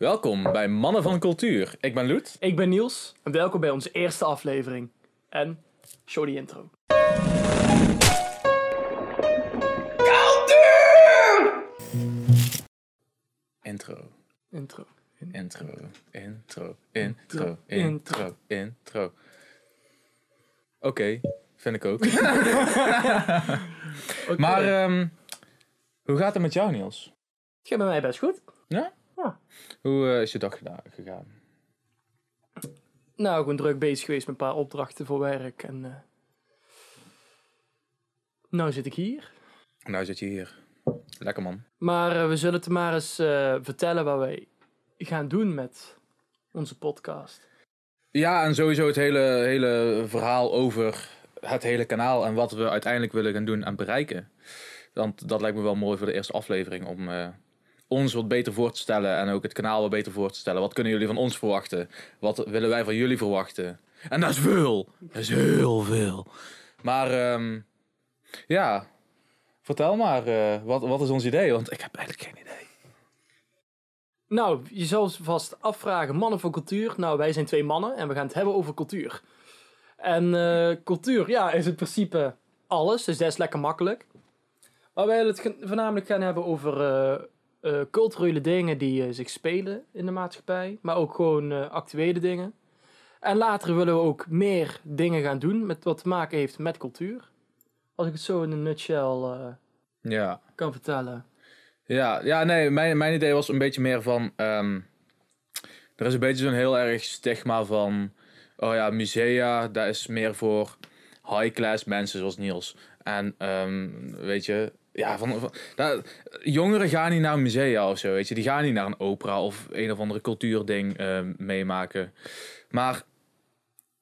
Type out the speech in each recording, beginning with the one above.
Welkom bij Mannen van Cultuur. Ik ben Loet. Ik ben Niels en welkom bij onze eerste aflevering. En show die intro. Intro, Intro. intro, intro, intro, intro, intro. Oké, vind ik ook. Maar ehm, hoe gaat het met jou, Niels? Het gaat bij mij best goed. Ja? Ja. Hoe eh, is je dag gegaan? Nou, gewoon druk bezig geweest met een paar opdrachten voor werk. En eh nou zit ik hier. Nou zit je hier. Lekker man. Maar eh, we zullen het maar eens vertellen wat wij gaan doen met onze podcast. Ja, en sowieso het hele, hele verhaal over het hele kanaal en wat we uiteindelijk willen gaan doen en bereiken. Want dat lijkt me wel mooi voor de eerste aflevering om ons wat beter voor te stellen en ook het kanaal wat beter voor te stellen. Wat kunnen jullie van ons verwachten? Wat willen wij van jullie verwachten? En dat is veel. Dat is heel veel. Maar ehm, ja, vertel maar, eh, wat, wat is ons idee? Want ik heb eigenlijk geen idee. Nou, je zal vast afvragen, mannen van cultuur. Nou, wij zijn twee mannen en we gaan het hebben over cultuur. En eh, cultuur, ja, is in principe alles, dus dat is lekker makkelijk. Maar wij willen het voornamelijk gaan hebben over eh, eh, culturele dingen die eh, zich spelen in de maatschappij. Maar ook gewoon eh, actuele dingen. En later willen we ook meer dingen gaan doen met wat te maken heeft met cultuur. Als ik het zo in een nutshell Ja. kan vertellen. Ja, ja nee, mijn, mijn idee was een beetje meer van... ehm, er is een beetje zo'n heel erg stigma van... Oh ja, musea, dat is meer voor high-class mensen zoals Niels. En ehm, weet je... Ja, van, van, dat- jongeren gaan niet naar een musea of zo, weet je. Die gaan niet naar een opera of een of andere cultuurding ehm, meemaken. Maar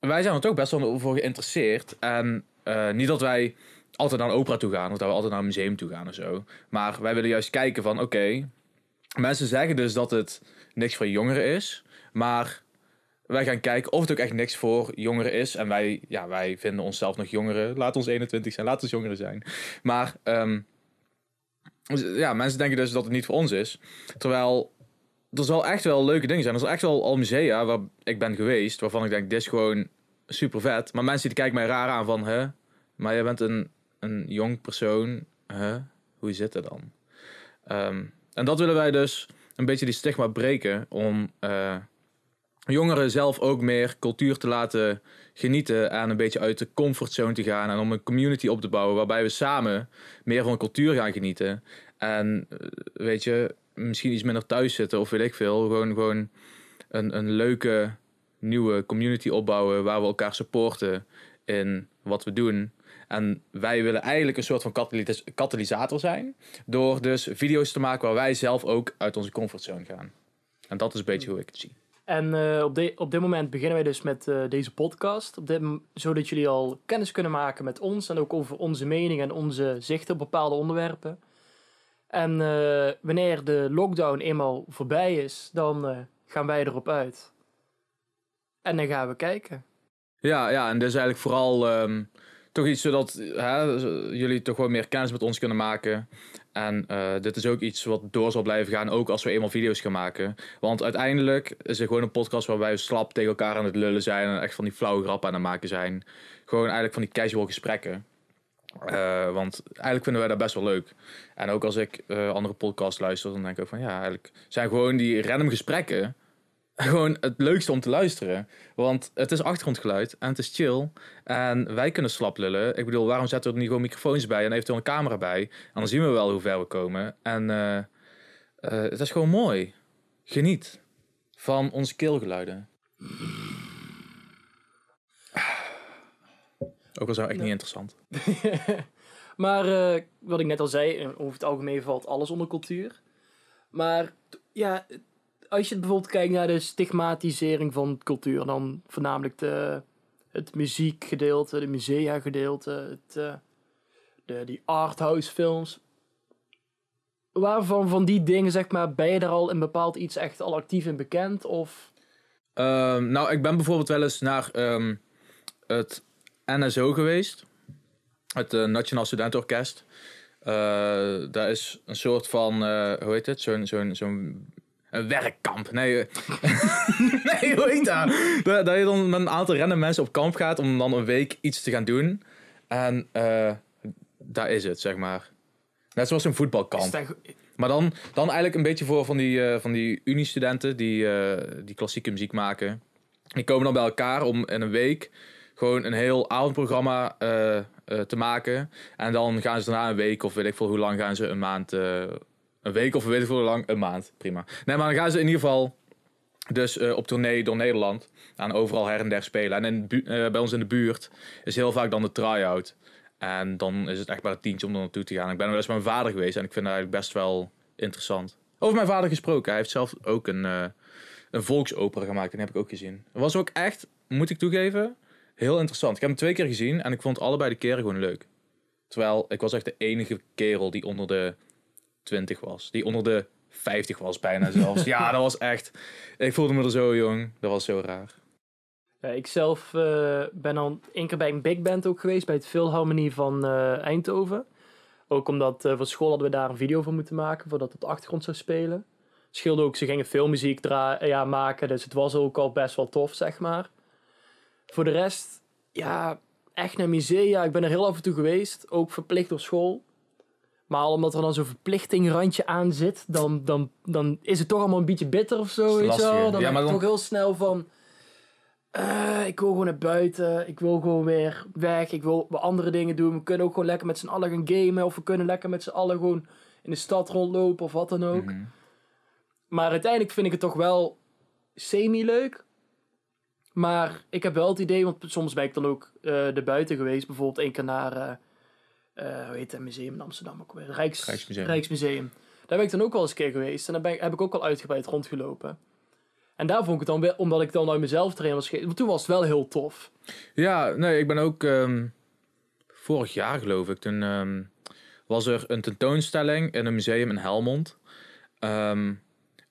wij zijn er toch best wel voor geïnteresseerd. En eh, niet dat wij altijd naar een opera toe gaan... of dat we altijd naar een museum toe gaan of zo. Maar wij willen juist kijken van, oké, mensen zeggen dus dat het niks voor jongeren is, maar wij gaan kijken of het ook echt niks voor jongeren is. En wij, ja, wij vinden onszelf nog jongeren. Laat ons 21 zijn, laat ons jongeren zijn. Maar dus, ja, mensen denken dus dat het niet voor ons is. Terwijl er zal echt wel leuke dingen zijn. Er zijn echt wel al musea waar ik ben geweest, waarvan ik denk, dit is gewoon super vet. Maar mensen die kijken mij raar aan van, hè, maar jij bent een, een jong persoon, hè? hoe zit het dan? Ehm, en dat willen wij dus een beetje die stigma breken om eh, jongeren zelf ook meer cultuur te laten genieten en een beetje uit de comfortzone te gaan en om een community op te bouwen waarbij we samen meer van cultuur gaan genieten. En eh, weet je, misschien iets minder thuis zitten of weet ik veel. Gewoon, gewoon een, een leuke nieuwe community opbouwen waar we elkaar supporten in wat we doen. En wij willen eigenlijk een soort van katalytis- katalysator zijn. Door dus video's te maken waar wij zelf ook uit onze comfortzone gaan. En dat is een beetje hoe ik het zie. En eh, op, de, op dit moment beginnen wij dus met eh, deze podcast. Op zodat jullie al kennis kunnen maken met ons. En ook over onze mening en onze zichten op bepaalde onderwerpen. En eh, wanneer de lockdown eenmaal voorbij is, dan gaan wij erop uit. En dan gaan we kijken. Ja, ja, en dus eigenlijk vooral ehm, toch iets zodat hè, jullie toch wel meer kennis met ons kunnen maken. En eh, dit is ook iets wat door zal blijven gaan, ook als we eenmaal video's gaan maken. Want uiteindelijk is het gewoon een podcast waarbij we slap tegen elkaar aan het lullen zijn en echt van die flauwe grappen aan het maken zijn. Gewoon eigenlijk van die casual gesprekken. Eh, want eigenlijk vinden wij dat best wel leuk. En ook als ik eh, andere podcasts luister, dan denk ik ook van ja, eigenlijk zijn gewoon die random gesprekken gewoon het leukste om te luisteren. Want het is achtergrondgeluid en het is chill. En wij kunnen slap lullen. Ik bedoel, waarom zetten we er niet gewoon microfoons bij en eventueel een camera bij? En dan zien we wel hoe ver we komen. En eh, eh, het is gewoon mooi. Geniet van onze keelgeluiden. Ook al zou echt niet interessant. maar eh, wat ik net al zei, over het algemeen valt alles onder cultuur. Maar ja, als je bijvoorbeeld kijkt naar de stigmatisering van cultuur, dan voornamelijk de, het muziekgedeelte, de musea-gedeelte, het, eh, de, die arthouse films. Waarvan van die dingen, zeg maar, ben je er al in bepaald iets echt al actief in bekend? Of Ehm, nou, ik ben bijvoorbeeld wel eens naar ehm, het NSO geweest. Het eh, Nationaal Studentenorkest. Eh daar is een soort van, hoe heet het? Zo'n zo'n Een werkkamp. Nee, eh, nee hoe heet dat? dat? Dat je dan met een aantal random mensen op kamp gaat om dan een week iets te gaan doen. En eh daar is het, zeg maar. Net zoals een voetbalkamp. Dat- Maar dan, dan eigenlijk een beetje voor van die, eh, van die uni-studenten die, die klassieke muziek maken. Die komen dan bij elkaar om in een week gewoon een heel avondprogramma te maken. En dan gaan ze daarna een week of weet ik veel hoe lang gaan ze een maand... een week of weet ik hoe lang, een maand, prima. Nee, maar dan gaan ze in ieder geval dus eh, op tournee door Nederland. En overal her en der spelen. En in, eh, bij ons in de buurt is heel vaak dan de try-out. En dan is het echt maar een tientje om er naartoe te gaan. Ik ben wel eens met mijn vader geweest en ik vind dat eigenlijk best wel interessant. Over mijn vader gesproken. Hij heeft zelf ook een, eh, een volksopera gemaakt. Die heb ik ook gezien. Dat was ook echt, moet ik toegeven, heel interessant. Ik heb hem twee keer gezien en ik vond allebei de keren gewoon leuk. Terwijl ik was echt de enige kerel die onder de 20 was. Die onder de 50 was bijna zelfs. ja, dat was echt... Ik voelde me er zo jong. Dat was zo raar. Ja, ik zelf eh, ben al één keer bij een big band ook geweest, bij het Philharmonie van eh, Eindhoven. Ook omdat eh voor school hadden we daar een video van moeten maken, voordat het achtergrond zou spelen. Scheelde ook, ze gingen filmmuziek ja, maken, dus het was ook al best wel tof, zeg maar. Voor de rest, ja, echt naar musea. Ik ben er heel af en toe geweest, ook verplicht door school. Maar omdat er dan zo'n verplichtingrandje aan zit, dan, dan, dan is het toch allemaal een beetje bitter of zo, weet je wel. Dan Ja, maar dan- toch heel snel van... eh, ik wil gewoon naar buiten. Ik wil gewoon weer weg. Ik wil andere dingen doen. We kunnen ook gewoon lekker met z'n allen gaan gamen. Of we kunnen lekker met z'n allen gewoon in de stad rondlopen of wat dan ook. Mhm. Maar uiteindelijk vind ik het toch wel semi-leuk. Maar ik heb wel het idee, want soms ben ik dan ook eh er buiten geweest. Bijvoorbeeld één keer naar, eh eh, hoe heet het museum in Amsterdam ook weer? Rijks, Rijksmuseum. Rijksmuseum. Daar ben ik dan ook wel eens een keer geweest. En daar ben ik, heb ik ook al uitgebreid rondgelopen. En daar vond ik het dan weer, omdat ik dan uit mezelf trainen was. ge- Want toen was het wel heel tof. Ja, nee, ik ben ook ehm, vorig jaar geloof ik. Toen ehm, was er een tentoonstelling in een museum in Helmond. Ehm,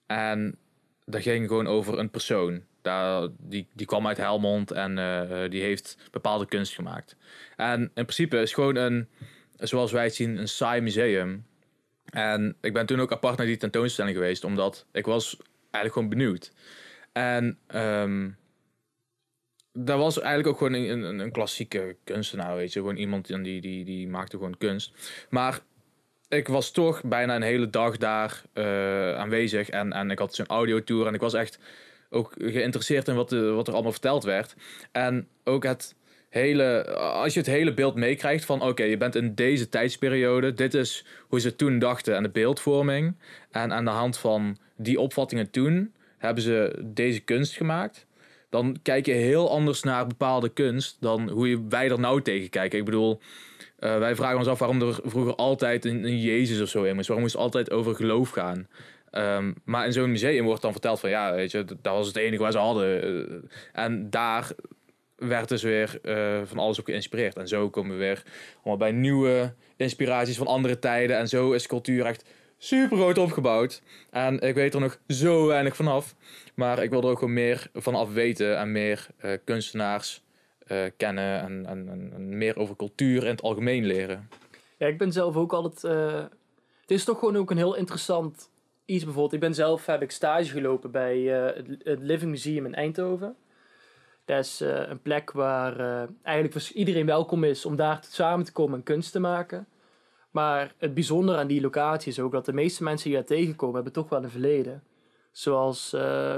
en dat ging gewoon over een persoon. Daar, die, die kwam uit Helmond en eh, die heeft bepaalde kunst gemaakt. En in principe is gewoon een, zoals wij zien, een saai museum. En ik ben toen ook apart naar die tentoonstelling geweest, omdat ik was eigenlijk gewoon benieuwd. En ehm, dat was eigenlijk ook gewoon een, een, een klassieke kunstenaar, weet je. Gewoon iemand die, die, die, maakte gewoon kunst. Maar ik was toch bijna een hele dag daar eh, aanwezig. En, en ik had zo'n audiotour en ik was echt ook geïnteresseerd in wat, de, wat er allemaal verteld werd. En ook het hele, als je het hele beeld meekrijgt van oké, je bent in deze tijdsperiode. Dit is hoe ze toen dachten aan de beeldvorming. En aan de hand van die opvattingen toen hebben ze deze kunst gemaakt dan kijk je heel anders naar bepaalde kunst dan hoe wij er nou tegen kijken. Ik bedoel, eh, wij vragen ons af waarom er vroeger altijd een, een Jezus of zo in moest. Waarom moest het altijd over geloof gaan? Ehm, maar in zo'n museum wordt dan verteld van ja, weet je, dat dat was het enige waar ze hadden. Eh, en daar werd dus weer eh, van alles op geïnspireerd. En zo komen we weer allemaal bij nieuwe inspiraties van andere tijden. En zo is cultuur echt super groot opgebouwd. En ik weet er nog zo weinig vanaf. Maar ik wil er ook gewoon meer van af weten en meer eh, kunstenaars eh, kennen en, en, en, meer over cultuur in het algemeen leren. Ja, ik ben zelf ook altijd. het is toch gewoon ook een heel interessant iets. Bijvoorbeeld, ik ben zelf heb ik stage gelopen bij het Living Museum in Eindhoven. Dat is eh, een plek waar eh, eigenlijk iedereen welkom is om daar samen te komen en kunst te maken. Maar het bijzondere aan die locatie is ook dat de meeste mensen die daar tegenkomen, hebben toch wel een verleden. Zoals eh,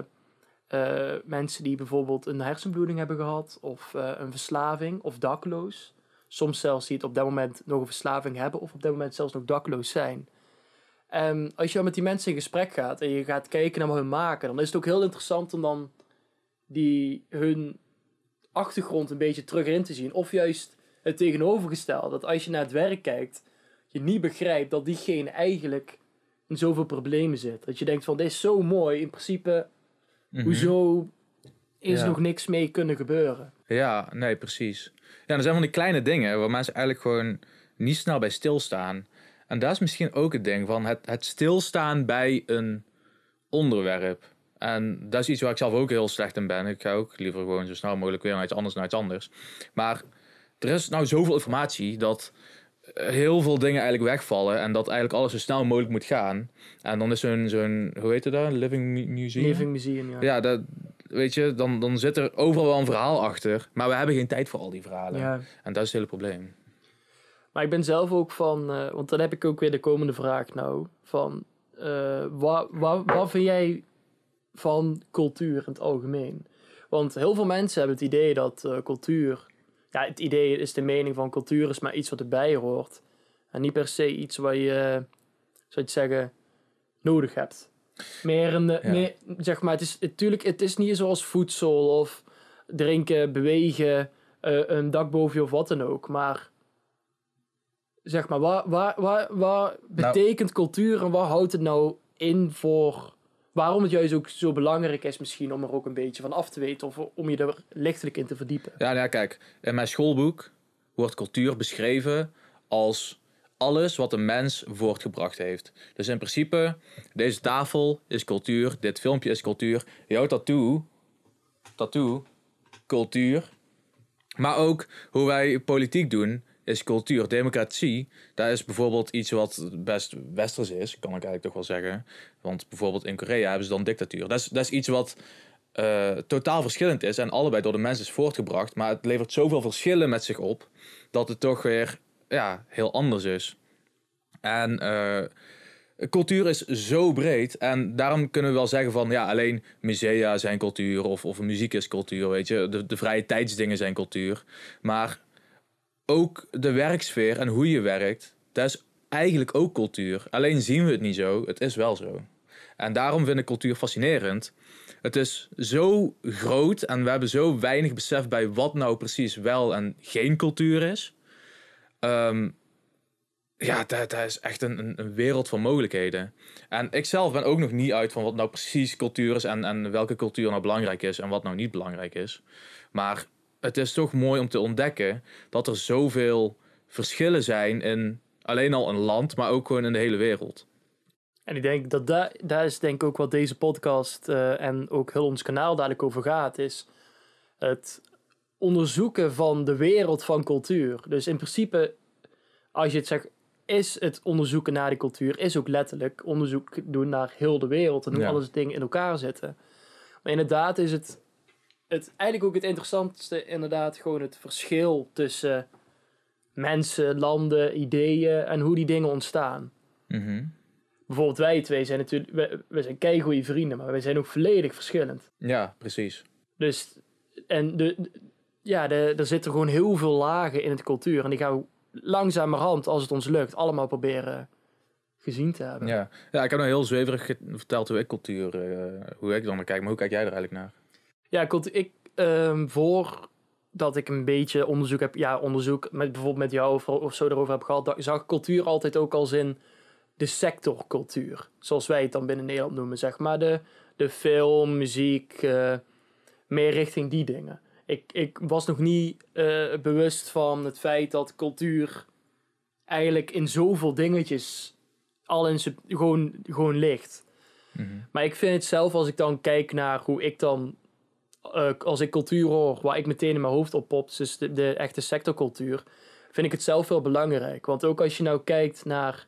mensen die bijvoorbeeld een hersenbloeding hebben gehad, of een verslaving, of dakloos. Soms zelfs die het op dat moment nog een verslaving hebben, of op dat moment zelfs nog dakloos zijn. En als je met die mensen in gesprek gaat en je gaat kijken naar wat hun maken, dan is het ook heel interessant om dan die, hun achtergrond een beetje terug in te zien. Of juist het tegenovergestelde, dat als je naar het werk kijkt, je niet begrijpt dat diegene eigenlijk in zoveel problemen zit. Dat je denkt van, dit is zo mooi, in principe, hoezo is Ja. nog niks mee kunnen gebeuren? Ja, nee, precies. Ja, er zijn van die kleine dingen waar mensen eigenlijk gewoon niet snel bij stilstaan. En dat is misschien ook het ding van het, het stilstaan bij een onderwerp. En dat is iets waar ik zelf ook heel slecht in ben. Ik ga ook liever gewoon zo snel mogelijk weer naar iets anders, naar iets anders. Maar er is nou zoveel informatie dat heel veel dingen eigenlijk wegvallen en dat eigenlijk alles zo snel mogelijk moet gaan. En dan is zo'n, zo'n hoe heet het daar? Living mu- Museum? Living Museum, ja. Ja, dat, weet je, dan, dan zit er overal wel een verhaal achter. Maar we hebben geen tijd voor al die verhalen. Ja. En dat is het hele probleem. Maar ik ben zelf ook van, eh, want dan heb ik ook weer de komende vraag nou. Van, eh wat, wat, wat vind jij van cultuur in het algemeen? Want heel veel mensen hebben het idee dat eh, cultuur, ja, het idee is de mening van cultuur is maar iets wat erbij hoort. En niet per se iets wat je, zou je het zeggen, nodig hebt. Meer een, eh, Ja. meer, zeg maar, het is natuurlijk, het is niet zoals voedsel of drinken, bewegen, eh, een dak boven je of wat dan ook. Maar zeg maar, waar, waar, waar, waar betekent cultuur en waar houdt het nou in voor... Waarom het juist ook zo belangrijk is misschien om er ook een beetje van af te weten of om je er lichtelijk in te verdiepen. Ja, nou ja, kijk, in mijn schoolboek wordt cultuur beschreven als alles wat een mens voortgebracht heeft. Dus in principe, deze tafel is cultuur, dit filmpje is cultuur, jouw tattoo, tattoo, cultuur. Maar ook hoe wij politiek doen, is cultuur. Democratie, dat is bijvoorbeeld iets wat best westers is, kan ik eigenlijk toch wel zeggen. Want bijvoorbeeld in Korea hebben ze dan dictatuur. Dat is, dat is iets wat eh, totaal verschillend is en allebei door de mens is voortgebracht. Maar het levert zoveel verschillen met zich op dat het toch weer ja, heel anders is. En eh, cultuur is zo breed en daarom kunnen we wel zeggen van ja, alleen musea zijn cultuur of, of muziek is cultuur, weet je. De, de vrije tijdsdingen zijn cultuur. Maar ook de werksfeer en hoe je werkt, dat is eigenlijk ook cultuur. Alleen zien we het niet zo, het is wel zo. En daarom vind ik cultuur fascinerend. Het is zo groot en we hebben zo weinig besef bij wat nou precies wel en geen cultuur is. Ehm, ja, dat, is echt een, een wereld van mogelijkheden. En ik zelf ben ook nog niet uit van wat nou precies cultuur is en, en welke cultuur nou belangrijk is en wat nou niet belangrijk is. Maar het is toch mooi om te ontdekken dat er zoveel verschillen zijn in alleen al een land, maar ook gewoon in de hele wereld. En ik denk dat daar, daar is denk ik ook wat deze podcast eh, en ook heel ons kanaal dadelijk over gaat, is het onderzoeken van de wereld van cultuur. Dus in principe, als je het zegt, is het onderzoeken naar de cultuur, is ook letterlijk onderzoek doen naar heel de wereld en hoe Ja. alles dingen in elkaar zitten. Maar inderdaad is het, het eigenlijk ook het interessantste, inderdaad, gewoon het verschil tussen mensen, landen, ideeën en hoe die dingen ontstaan Mhm. bijvoorbeeld wij twee zijn natuurlijk, we, we zijn keigoede vrienden, maar wij zijn ook volledig verschillend. Ja, precies. Dus, en de, de- ja, de, er zitten gewoon heel veel lagen in het cultuur. En die gaan we langzamerhand, als het ons lukt, allemaal proberen gezien te hebben. Ja. ja, ik heb nou heel zweverig verteld hoe ik cultuur, eh, hoe ik dan naar kijk, maar hoe kijk jij er eigenlijk naar? Ja, ik, ehm voordat ik een beetje onderzoek heb, ja, onderzoek met bijvoorbeeld met jou of, of zo erover heb gehad, zag ik cultuur altijd ook als in de sectorcultuur. Zoals wij het dan binnen Nederland noemen, zeg maar. De, de film, muziek, eh, meer richting die dingen. Ik, ik was nog niet eh, bewust van het feit dat cultuur eigenlijk in zoveel dingetjes al in gewoon, gewoon ligt. Mhm. Maar ik vind het zelf, als ik dan kijk naar hoe ik dan, eh, als ik cultuur hoor, waar ik meteen in mijn hoofd op popt, dus de, echte sectorcultuur, vind ik het zelf wel belangrijk. Want ook als je nou kijkt naar,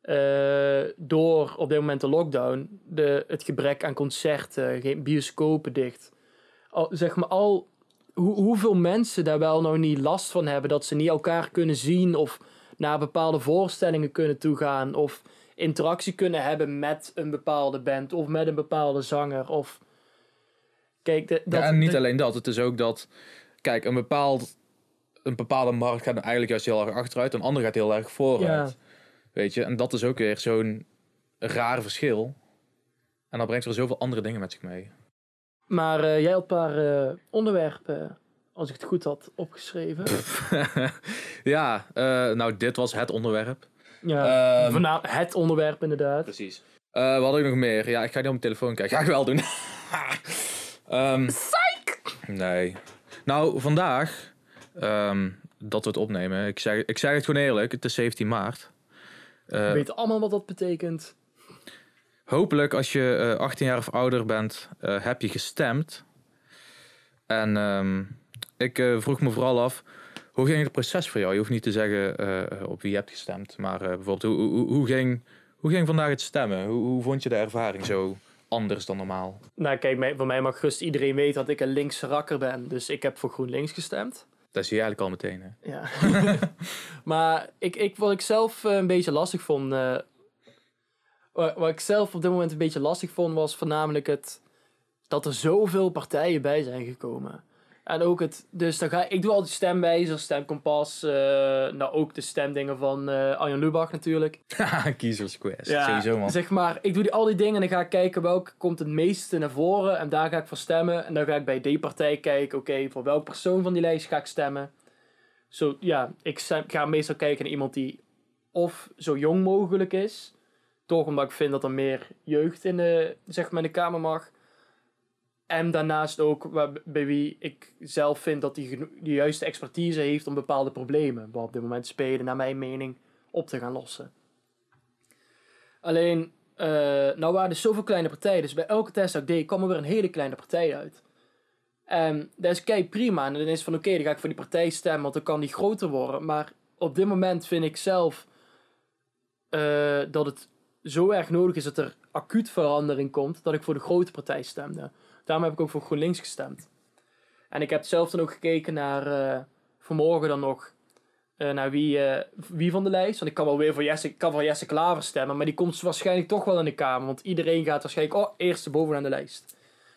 eh, door op dit moment de lockdown, de, het gebrek aan concerten, geen bioscopen dicht. Al, zeg maar al, hoe, hoeveel mensen daar wel nou niet last van hebben, dat ze niet elkaar kunnen zien of naar bepaalde voorstellingen kunnen toegaan of interactie kunnen hebben met een bepaalde band of met een bepaalde zanger. Of... Kijk, de, dat, ja, en niet de- alleen dat. Het is ook dat, kijk, een, bepaald, een bepaalde markt gaat eigenlijk juist heel erg achteruit, een andere gaat heel erg vooruit. Weet je, en dat is ook weer zo'n raar verschil. En dat brengt weer zoveel andere dingen met zich mee. Maar eh, jij had een paar eh, onderwerpen, als ik het goed had opgeschreven. ja, eh, nou, dit was het onderwerp. ja, voorna- het onderwerp inderdaad. Precies. Eh, wat had ik nog meer? Ja, ik ga niet op mijn telefoon kijken. Ga ik wel doen. Ehm Nee. Nou, vandaag, ehm, dat we het opnemen, ik zeg, ik zeg het gewoon eerlijk, het is 17 maart. Eh, We weten allemaal wat dat betekent. hopelijk, als je eh, 18 jaar of ouder bent, eh, heb je gestemd. En ehm, ik vroeg me vooral af, hoe ging het proces voor jou? Je hoeft niet te zeggen op wie je hebt gestemd, maar bijvoorbeeld hoe, hoe, hoe, ging, hoe ging vandaag het stemmen? Hoe, hoe vond je de ervaring zo anders dan normaal? Nou, kijk, mij, voor mij mag gerust iedereen weten dat ik een linkse rakker ben. Dus ik heb voor GroenLinks gestemd. Dat zie je eigenlijk al meteen, hè? Ja. maar ik, ik, wat ik zelf eh, een beetje lastig vond... eh, wat, wat ik zelf op dit moment een beetje lastig vond, was voornamelijk het... Dat er zoveel partijen bij zijn gekomen. En ook het... Dus dan ga, ik doe altijd stemwijzer, stemkompas. eh nou, ook de stemdingen van eh Arjen Lubach natuurlijk. Kiezersquest, Ja, sowieso man. zeg maar, ik doe die, al die dingen en dan ga ik kijken welke komt het meeste naar voren. En daar ga ik voor stemmen. En dan ga ik bij die partij kijken, oké, voor welke persoon van die lijst ga ik stemmen. Zo, ja, ik ga meestal kijken naar iemand die of zo jong mogelijk is. Toch omdat ik vind dat er meer jeugd in de, zeg maar, in de Kamer mag. En daarnaast ook waar- bij wie ik zelf vind dat geno- de juiste expertise heeft om bepaalde problemen, wat op dit moment spelen, naar mijn mening, op te gaan lossen. Alleen, eh, nou waren er zoveel kleine partijen, dus bij elke test dat ik deed, kwam er weer een hele kleine partij uit. En dat is kei prima. En dan is van oké, dan ga ik voor die partij stemmen, want dan kan die groter worden. Maar op dit moment vind ik zelf eh, dat het zo erg nodig is dat er acuut verandering komt, dat ik voor de grote partij stemde. Daarom heb ik ook voor GroenLinks gestemd. En ik heb zelf dan ook gekeken naar eh, vanmorgen dan nog eh, naar wie, eh, wie van de lijst. Want ik kan wel weer voor Jesse, ik kan voor Jesse Klaver stemmen, maar die komt waarschijnlijk toch wel in de Kamer. Want iedereen gaat waarschijnlijk, oh, eerste bovenaan de lijst.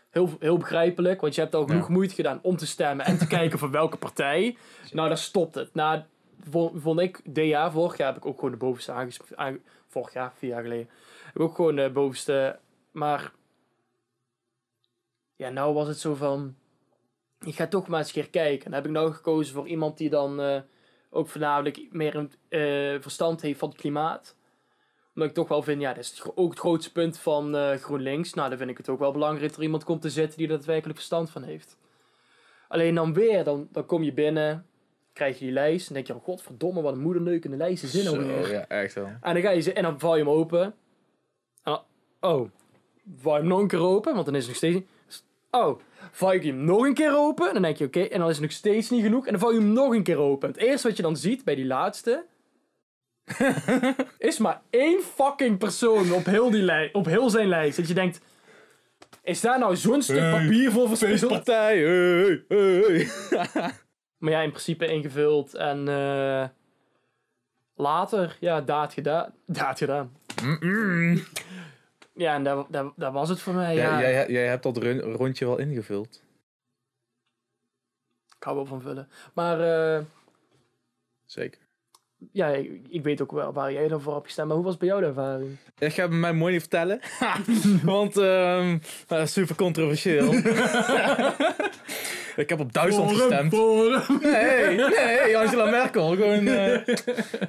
Heel, heel begrijpelijk, want je hebt al genoeg moeite gedaan om te stemmen en te kijken voor welke partij. Nou, daar stopt het. Nou, vo- vond ik, jaar, vorig jaar heb ik ook gewoon de bovenste aanges... aange- vorig jaar, vier jaar geleden. Heb ik ook gewoon de bovenste, maar... Ja, nou was het zo van... Ik ga toch maar eens een keer kijken. En heb ik nou gekozen voor iemand die dan eh, ook voornamelijk meer een eh, verstand heeft van het klimaat. Omdat ik toch wel vind, ja, dat is ook het grootste punt van eh, GroenLinks. Nou, dan vind ik het ook wel belangrijk dat er iemand komt te zitten die er daadwerkelijk verstand van heeft. Alleen dan weer, dan, dan kom je binnen, krijg je die lijst. En denk je, oh godverdomme, wat een moederneukende lijst is dit nou weer. ja, echt wel. En dan ga je en dan val je hem open. En dan- oh, val je hem nog een keer open, want dan is het nog steeds. Oh, val je hem nog een keer open. En dan denk je, oké, en dan is het nog steeds niet genoeg. En dan val je hem nog een keer open. Het eerste wat je dan ziet bij die laatste. is maar één fucking persoon op heel, die op heel zijn lijst. Dat je denkt. Is daar nou zo'n stuk Hey, papier voor verspild? Partij, hey, hey. Maar ja, in principe ingevuld. En eh, later, ja, daad gedaan. Daad gedaan. Mm-mm. Ja, en daar, daar, daar was het voor mij. Ja, Ja, jij, jij hebt dat run- rondje wel ingevuld. Ik hou wel van vullen. Maar eh, Zeker. ja, ik, ik weet ook wel waar jij dan voor hebt gestemd. Maar hoe was bij jou de ervaring? Ik ga mij mooi niet vertellen. Want ehm eh, super controversieel. ik heb op Duitsland gestemd. Nee, nee, Angela Merkel. Gewoon eh,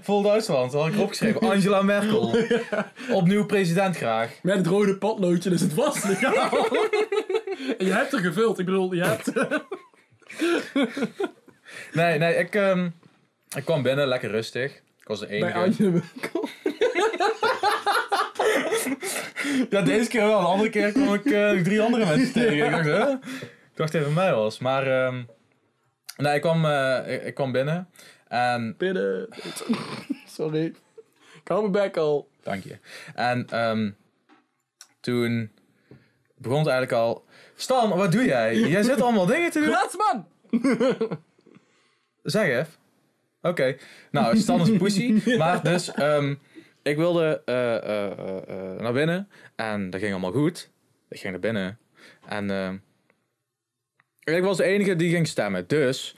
vol Duitsland. Dat had ik opgeschreven. Angela Merkel. Opnieuw president graag. Met het rode potloodje, dus het was legaal. en je hebt er gevuld. Ik bedoel, je hebt... Nee, nee, ik, ehm, ik kwam binnen, lekker rustig. Ik was de bij enige. Angela Merkel. Ja, deze keer wel. De andere keer kwam ik eh, drie andere mensen tegen. Ik dacht, huh? Ik dacht even mij was. Maar ehm, nee, ik kwam, eh, ik, ik kwam binnen. En Binnen. Sorry. Ik hou mijn bek al. Dank je. En ehm, toen begon het eigenlijk al. Stan, wat doe jij? Jij zit allemaal dingen te doen. Raadsman! Zeg even. Oké. Nou, Stan is een pussy. Maar dus, ehm, ik wilde eh, eh, naar binnen. En dat ging allemaal goed. Ik ging naar binnen. En ehm, ik was de enige die ging stemmen. Dus,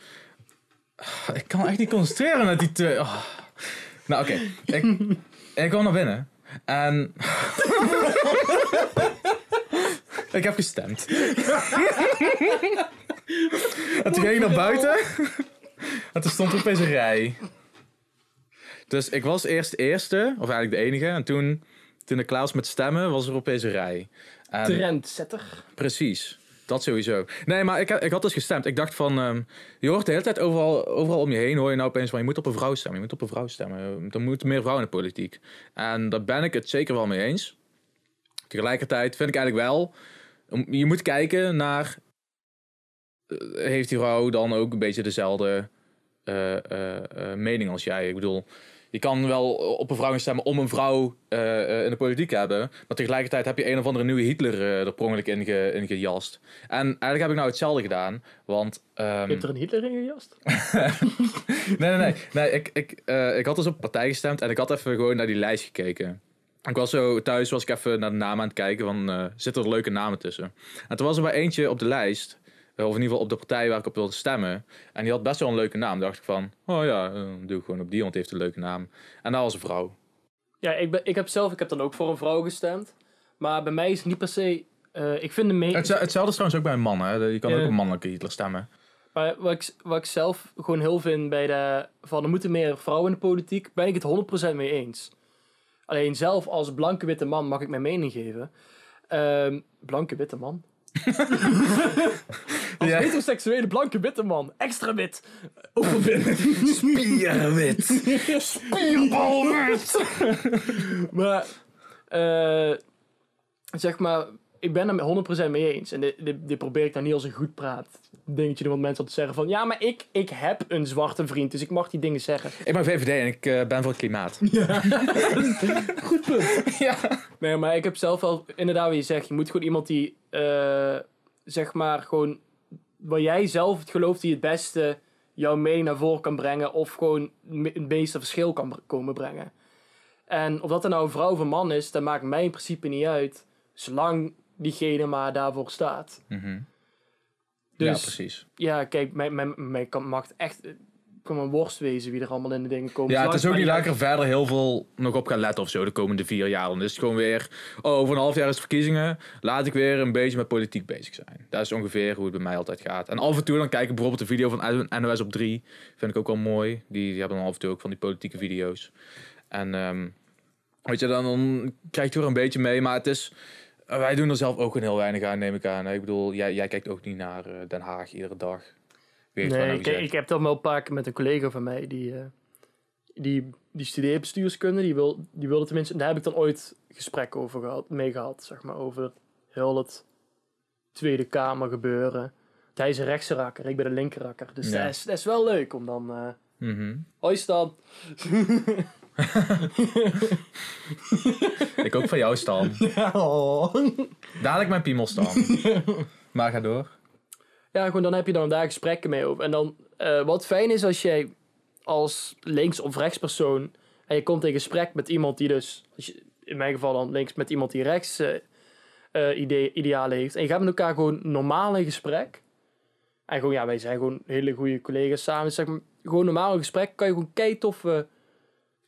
ah, ik kan echt niet concentreren met die twee. ah. Nou, oké. Ik, ik kwam naar binnen. En... ik heb gestemd. en toen ging ik naar buiten. En toen stond er opeens een rij. Dus ik was eerst de eerste, of eigenlijk de enige. En toen, toen ik klaar was met stemmen, was er opeens een rij. En, Trendsetter. precies. Dat sowieso. Nee, maar ik, ik had dus gestemd. Ik dacht van, ehm, je hoort de hele tijd overal, overal om je heen, hoor je nou opeens van, je moet op een vrouw stemmen. Je moet op een vrouw stemmen. Er moeten meer vrouwen in de politiek. En daar ben ik het zeker wel mee eens. Tegelijkertijd vind ik eigenlijk wel, je moet kijken naar, eh, heeft die vrouw dan ook een beetje dezelfde eh, eh, mening als jij. Ik bedoel, je kan wel op een vrouw stemmen om een vrouw eh, eh, in de politiek te hebben. Maar tegelijkertijd heb je een of andere nieuwe Hitler eh, er prongelijk in, ge, in gejast. En eigenlijk heb ik nou hetzelfde gedaan. Want... ehm, Je hebt er een Hitler in gejast? nee, nee, nee. nee ik, ik, ik had dus op een partij gestemd en ik had even gewoon naar die lijst gekeken. Ik was zo thuis, was ik even naar de namen aan het kijken van, zitten er leuke namen tussen? En toen was er maar eentje op de lijst, of in ieder geval op de partij waar ik op wilde stemmen. En die had best wel een leuke naam. dacht ik van, oh ja, eh, doe ik gewoon op die, want die heeft een leuke naam. En dat was een vrouw. Ja, ik, ben, ik heb zelf, ik heb dan ook voor een vrouw gestemd. Maar bij mij is het niet per se, eh, ik vind de me Hetzelfde, hetzelfde is trouwens ook bij een man, hè. Je kan Ja. ook een mannelijke Hitler stemmen. Maar wat ik, wat ik zelf gewoon heel vind bij de. van er moeten meer vrouwen in de politiek. ben ik het 100% mee eens. Alleen zelf als blanke witte man mag ik mijn mening geven. Ehm, blanke witte man? als Ja. heteroseksuele blanke witte man. Extra wit. Overwit. Spierwit. Spierbalwit. maar. eh, zeg maar. Ik ben er 100% mee eens. En dit, dit, dit probeer ik dan niet als een goed praat dingetje. Want mensen altijd zeggen van... Ja, maar ik, ik heb een zwarte vriend. Dus ik mag die dingen zeggen. Ik ben VVD en ik eh, ben voor het klimaat. Goed punt. ja. Nee, maar ik heb zelf wel... Inderdaad wat je zegt. Je moet gewoon iemand die... eh, zeg maar gewoon... Waar jij zelf het gelooft die het beste... Jouw mening naar voren kan brengen. Of gewoon het meeste verschil kan komen brengen. En of dat er nou een vrouw of een man is... Dat maakt mij in principe niet uit. Zolang diegene maar daarvoor staat. Mhm. Dus ja, precies. ja, kijk, mijn, mijn, mijn kan, mag echt... Kan een worst wezen wie er allemaal in de dingen komen. Ja, het is ook niet dat ik er verder heel veel nog op ga letten of zo de komende vier jaar. Dan is het gewoon weer, oh, over een half jaar is verkiezingen. Laat ik weer een beetje met politiek bezig zijn. Dat is ongeveer hoe het bij mij altijd gaat. En af en toe dan kijk ik bijvoorbeeld een video van NOS op 3. Vind ik ook wel mooi. Die, die hebben dan af en toe ook van die politieke video's. En ehm, weet je, dan, dan krijg je er een beetje mee. Maar het is, wij doen er zelf ook gewoon heel weinig aan, neem ik aan. Ik bedoel, jij, jij kijkt ook niet naar eh, Den Haag iedere dag. Weet Nee, nou ik, heb dat wel een paar keer met een collega van mij. Die, eh, die, die studeert bestuurskunde. Die, wil, die wilde tenminste... Daar heb ik dan ooit gesprekken over gehad, mee gehad. Zeg maar, over heel het Tweede Kamer gebeuren. Hij is een rechtse rakker, ik ben een linker rakker. Dus Ja. dat, is, dat is wel leuk om dan... eh Mhm. Hoi Stan. Ik ook van jou, Stan. Dadelijk mijn piemel staan. maar ga door. Ja, gewoon dan heb je dan daar gesprekken mee over. En dan, eh, wat fijn is als jij als links- of rechtspersoon... en je komt in gesprek met iemand die dus... Als je, in mijn geval dan links met iemand die rechts eh, eh, idee, idealen heeft. En je gaat met elkaar gewoon normaal in gesprek. En gewoon, ja, wij zijn gewoon hele goede collega's samen. Zeg maar, gewoon normaal in gesprek kan je gewoon kei tof... eh,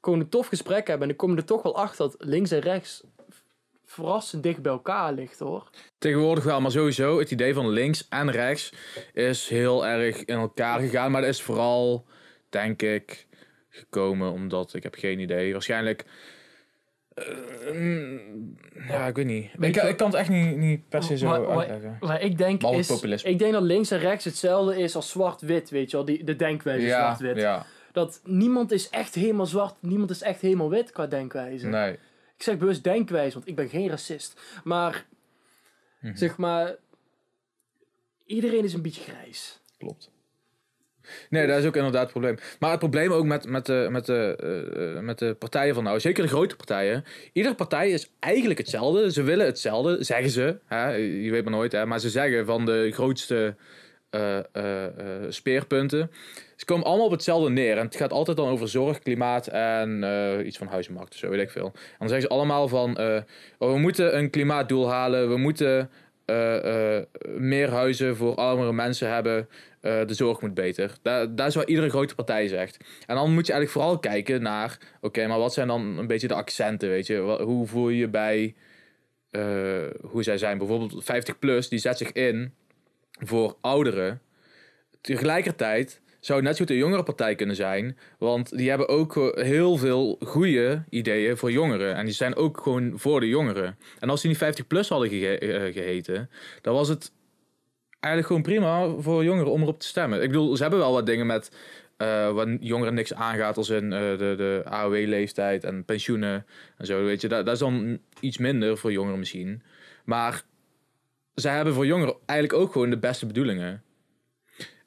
gewoon een tof gesprek hebben. En dan kom je er toch wel achter dat links en rechts... verrassend dicht bij elkaar ligt, hoor. Tegenwoordig wel, maar sowieso het idee van links en rechts is heel erg in elkaar gegaan. Maar dat is vooral, denk ik, gekomen omdat ik heb geen idee. Waarschijnlijk. eh, mm, ja, ik weet niet. Weet Ik, kan het echt niet, niet per se zo Maar- uitleggen. Maar ik denk, is, populisme. ik denk dat links en rechts hetzelfde is als zwart-wit, weet je wel. Die, de denkwijze Ja, zwart-wit. ja, Dat niemand is echt helemaal zwart, niemand is echt helemaal wit qua denkwijze. nee. Ik zeg bewust denkwijze, want ik ben geen racist. Maar, Mhm. zeg maar, iedereen is een beetje grijs. Klopt. Nee, dat is ook inderdaad het probleem. Maar het probleem ook met, met, de, met, de, eh, eh, met de partijen van nou, zeker de grote partijen. Iedere partij is eigenlijk hetzelfde. Ze willen hetzelfde, zeggen ze. Hè? Je weet maar nooit, hè? maar ze zeggen van de grootste eh, eh, eh, speerpunten. Ze komen allemaal op hetzelfde neer. En het gaat altijd dan over zorg, klimaat en iets van huizenmarkt of zo, weet ik veel. En dan zeggen ze allemaal van, oh, we moeten een klimaatdoel halen. We moeten meer huizen voor armere mensen hebben. De zorg moet beter. Dat, dat is wat iedere grote partij zegt. En dan moet je eigenlijk vooral kijken naar... Oké, maar wat zijn dan een beetje de accenten, weet je? Hoe voel je je bij... hoe zij zijn. Bijvoorbeeld 50 plus, die zet zich in voor ouderen. Tegelijkertijd zou net zo goed een jongere partij kunnen zijn. Want die hebben ook eh, heel veel goede ideeën voor jongeren. En die zijn ook gewoon voor de jongeren. En als die niet 50 plus hadden eh, geheten... dan was het eigenlijk gewoon prima voor jongeren om erop te stemmen. Ik bedoel, ze hebben wel wat dingen met... eh wat jongeren niks aangaat als in de, de AOW-leeftijd en pensioenen en zo. Weet je, dat, dat is dan iets minder voor jongeren misschien. Maar zij hebben voor jongeren eigenlijk ook gewoon de beste bedoelingen.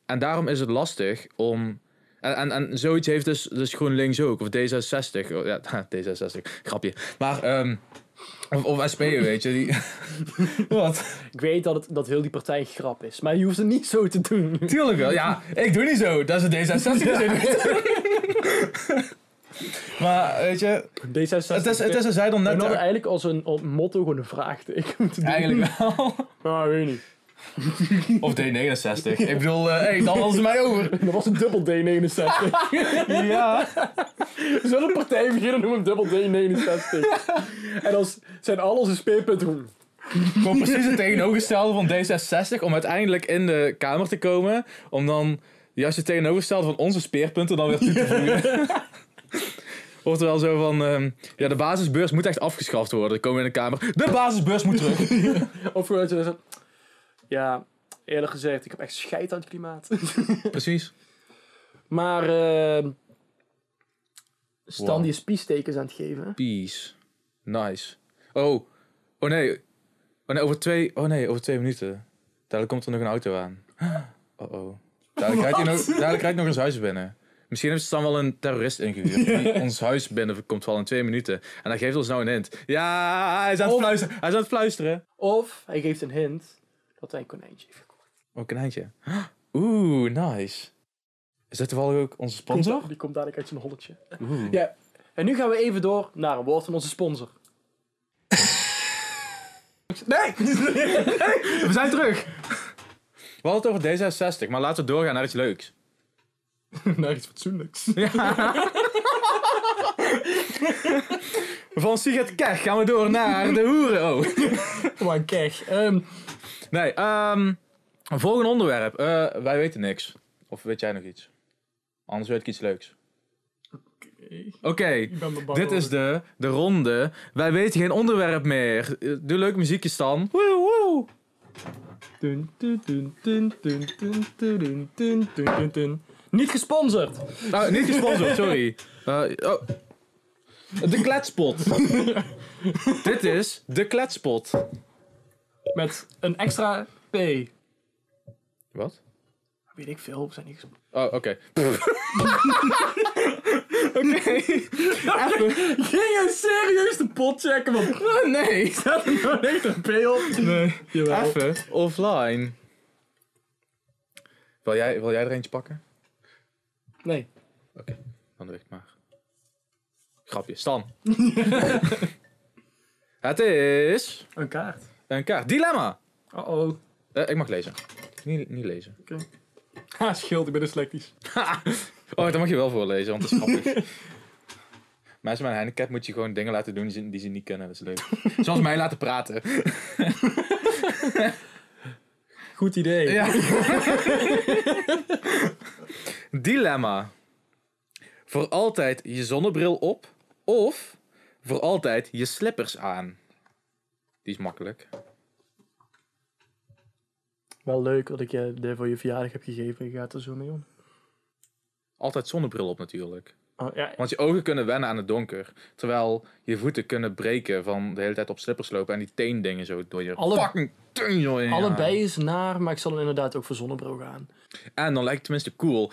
En daarom is het lastig om En, en, en zoiets heeft dus, dus GroenLinks ook. Of D66. Oh, ja, D66. Grapje. Maar, ehm of, of SP, weet je. Die... Wat? Ik weet dat, het, dat heel die partij een grap is, maar je hoeft het niet zo te doen. Tuurlijk wel. Ja, ik doe niet zo. Dat is een D66. maar, weet je... D66. Het is, het is een zij dan We net... hadden eigenlijk als een als motto gewoon een vraagteken moeten doen. Eigenlijk wel. Ja, weet niet. Of D69. Ik bedoel, eh hey, dan hadden ze mij over. Dat was een dubbel D69. Ja. We zullen een partij beginnen noemen dubbel D69. En dan zijn al onze speerpunten gewoon... Gewoon precies het tegenovergestelde van D66. Om uiteindelijk in de Kamer te komen. Om dan juist het tegenovergestelde van onze speerpunten dan weer toe te voegen. Wordt er wel zo van, ehm, ja, de basisbeurs moet echt afgeschaft worden. Dan komen we in de Kamer. De basisbeurs moet terug. Of gewoon zegt... Ja, eerlijk gezegd, ik heb echt scheid aan het klimaat. Precies. Maar... eh Stan Wow. die is piestekens aan het geven. Peace. Nice. Oh. Oh nee. Oh nee, over twee, oh nee, over twee minuten. Dadelijk komt er nog een auto aan. Oh oh. Dadelijk rijdt hij nog, dadelijk rijdt nog ons huis binnen. Misschien heeft Stan wel een terrorist ingehuurd. Die ons huis binnen komt wel in twee minuten. En hij geeft ons nou een hint. Ja, hij is aan het fluisteren. Hij is aan het fluisteren. Of hij geeft een hint dat hij een konijntje heeft gekocht. Oh, een eindje. Oeh, nice. Is dat toevallig ook onze sponsor? Die komt dadelijk uit zijn holletje. Oeh. Ja, en nu gaan we even door naar een woord van onze sponsor. Nee! We zijn terug. We hadden het over D66, maar laten we doorgaan naar iets leuks. Naar iets fatsoenlijks. Van Siget Kech gaan we door naar de hoeren. Oh. Ehm, Nee, ehm volgende onderwerp. Eh, wij weten niks. Of weet jij nog iets? Anders weet ik iets leuks. Oké, ik ben me bang dit is over. de, de ronde. Wij weten geen onderwerp meer. Eh, Doe leuk muziekjes dan. Woe, woe. Dun, dun, dun, dun, dun, dun, dun, dun, dun, dun, dun, dun. Niet gesponsord. Oh, niet gesponsord, sorry. Eh, oh. De kletspot. dit is de kletspot. Met een extra P. Wat? Weet ik veel, we zijn niet gesponsord. Oh, oké. oké. Even. Ging je serieus de pot checken? Want Oh, nee. staat er nou echt een P op? Nee. Jawel. Even offline. Wil jij, wil jij er eentje pakken? Nee. Oké, dan doe ik het maar. Grapje, Stan. het is Een kaart. een kaart. Dilemma. Uh-oh. Eh, ik mag lezen. Niet, niet lezen. Ha, scheelt, ik ben dyslectisch. Oh, dat mag je wel voorlezen, want het is grappig. Mensen met een handicap moet je gewoon dingen laten doen die ze, die ze niet kunnen. Dat is leuk. Zoals mij laten praten. Goed idee. Ja. Dilemma. Voor altijd je zonnebril op of voor altijd je slippers aan. Die is makkelijk. Wel leuk dat ik je de voor je verjaardag heb gegeven. Je gaat er zo mee om. Altijd zonnebril op natuurlijk. Oh, ja, Want je ogen kunnen wennen aan het donker. Terwijl je voeten kunnen breken van de hele tijd op slippers lopen. En die teendingen zo door je Alle- fucking teen, allebei is naar, maar ik zal dan inderdaad ook voor zonnebril gaan. En dan lijkt het tenminste cool.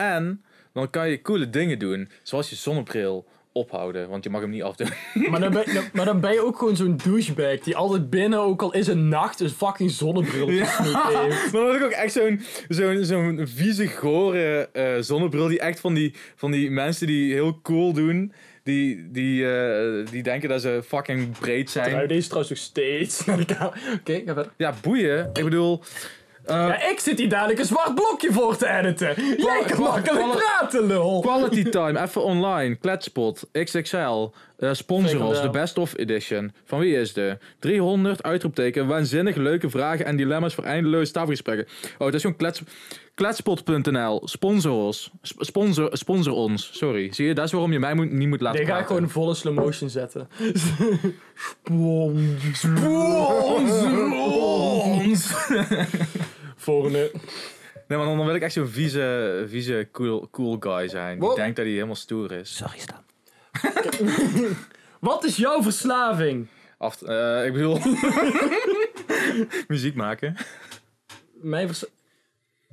En dan kan je coole dingen doen. Zoals je zonnebril ophouden. Want je mag hem niet afdoen. Maar dan, ben, dan- maar dan ben je ook gewoon zo'n douchebag die altijd binnen, ook al is het nacht, een fucking zonnebril heeft. Maar dan ik ook echt zo'n zo'n zo'n vieze, gore eh, zonnebril. Die echt van die, van die mensen die heel cool doen. Die, die, eh, die denken dat ze fucking breed zijn. deze is trouwens nog steeds. Oké, ga verder. Ja, boeien. Ik bedoel... eh, Ja, ik zit hier dadelijk een zwart blokje voor te editen. Jij kan makkelijk praten, lul. Quality time, even online. Kletspot, XXL. Eh sponsor ons, de Best of Edition. Van wie is de? 300, uitroepteken, waanzinnig leuke vragen en dilemma's voor eindeloze tafelgesprekken. Oh, dat is gewoon klets, kletspot.nl. Sponsor ons. Sp- Sponsor, sponsor ons. Sorry. Zie je, dat is waarom je mij moet, niet moet laten Dit ga ik gewoon volle slow motion zetten. Sponsor ons! Volgende. Nee, maar dan, dan wil ik echt zo'n vieze, vieze cool, cool guy zijn. Die Wow. denkt dat hij helemaal stoer is. Sorry, Stan. Wat is jouw verslaving? Af, eh, ik bedoel... muziek maken. Mijn vers-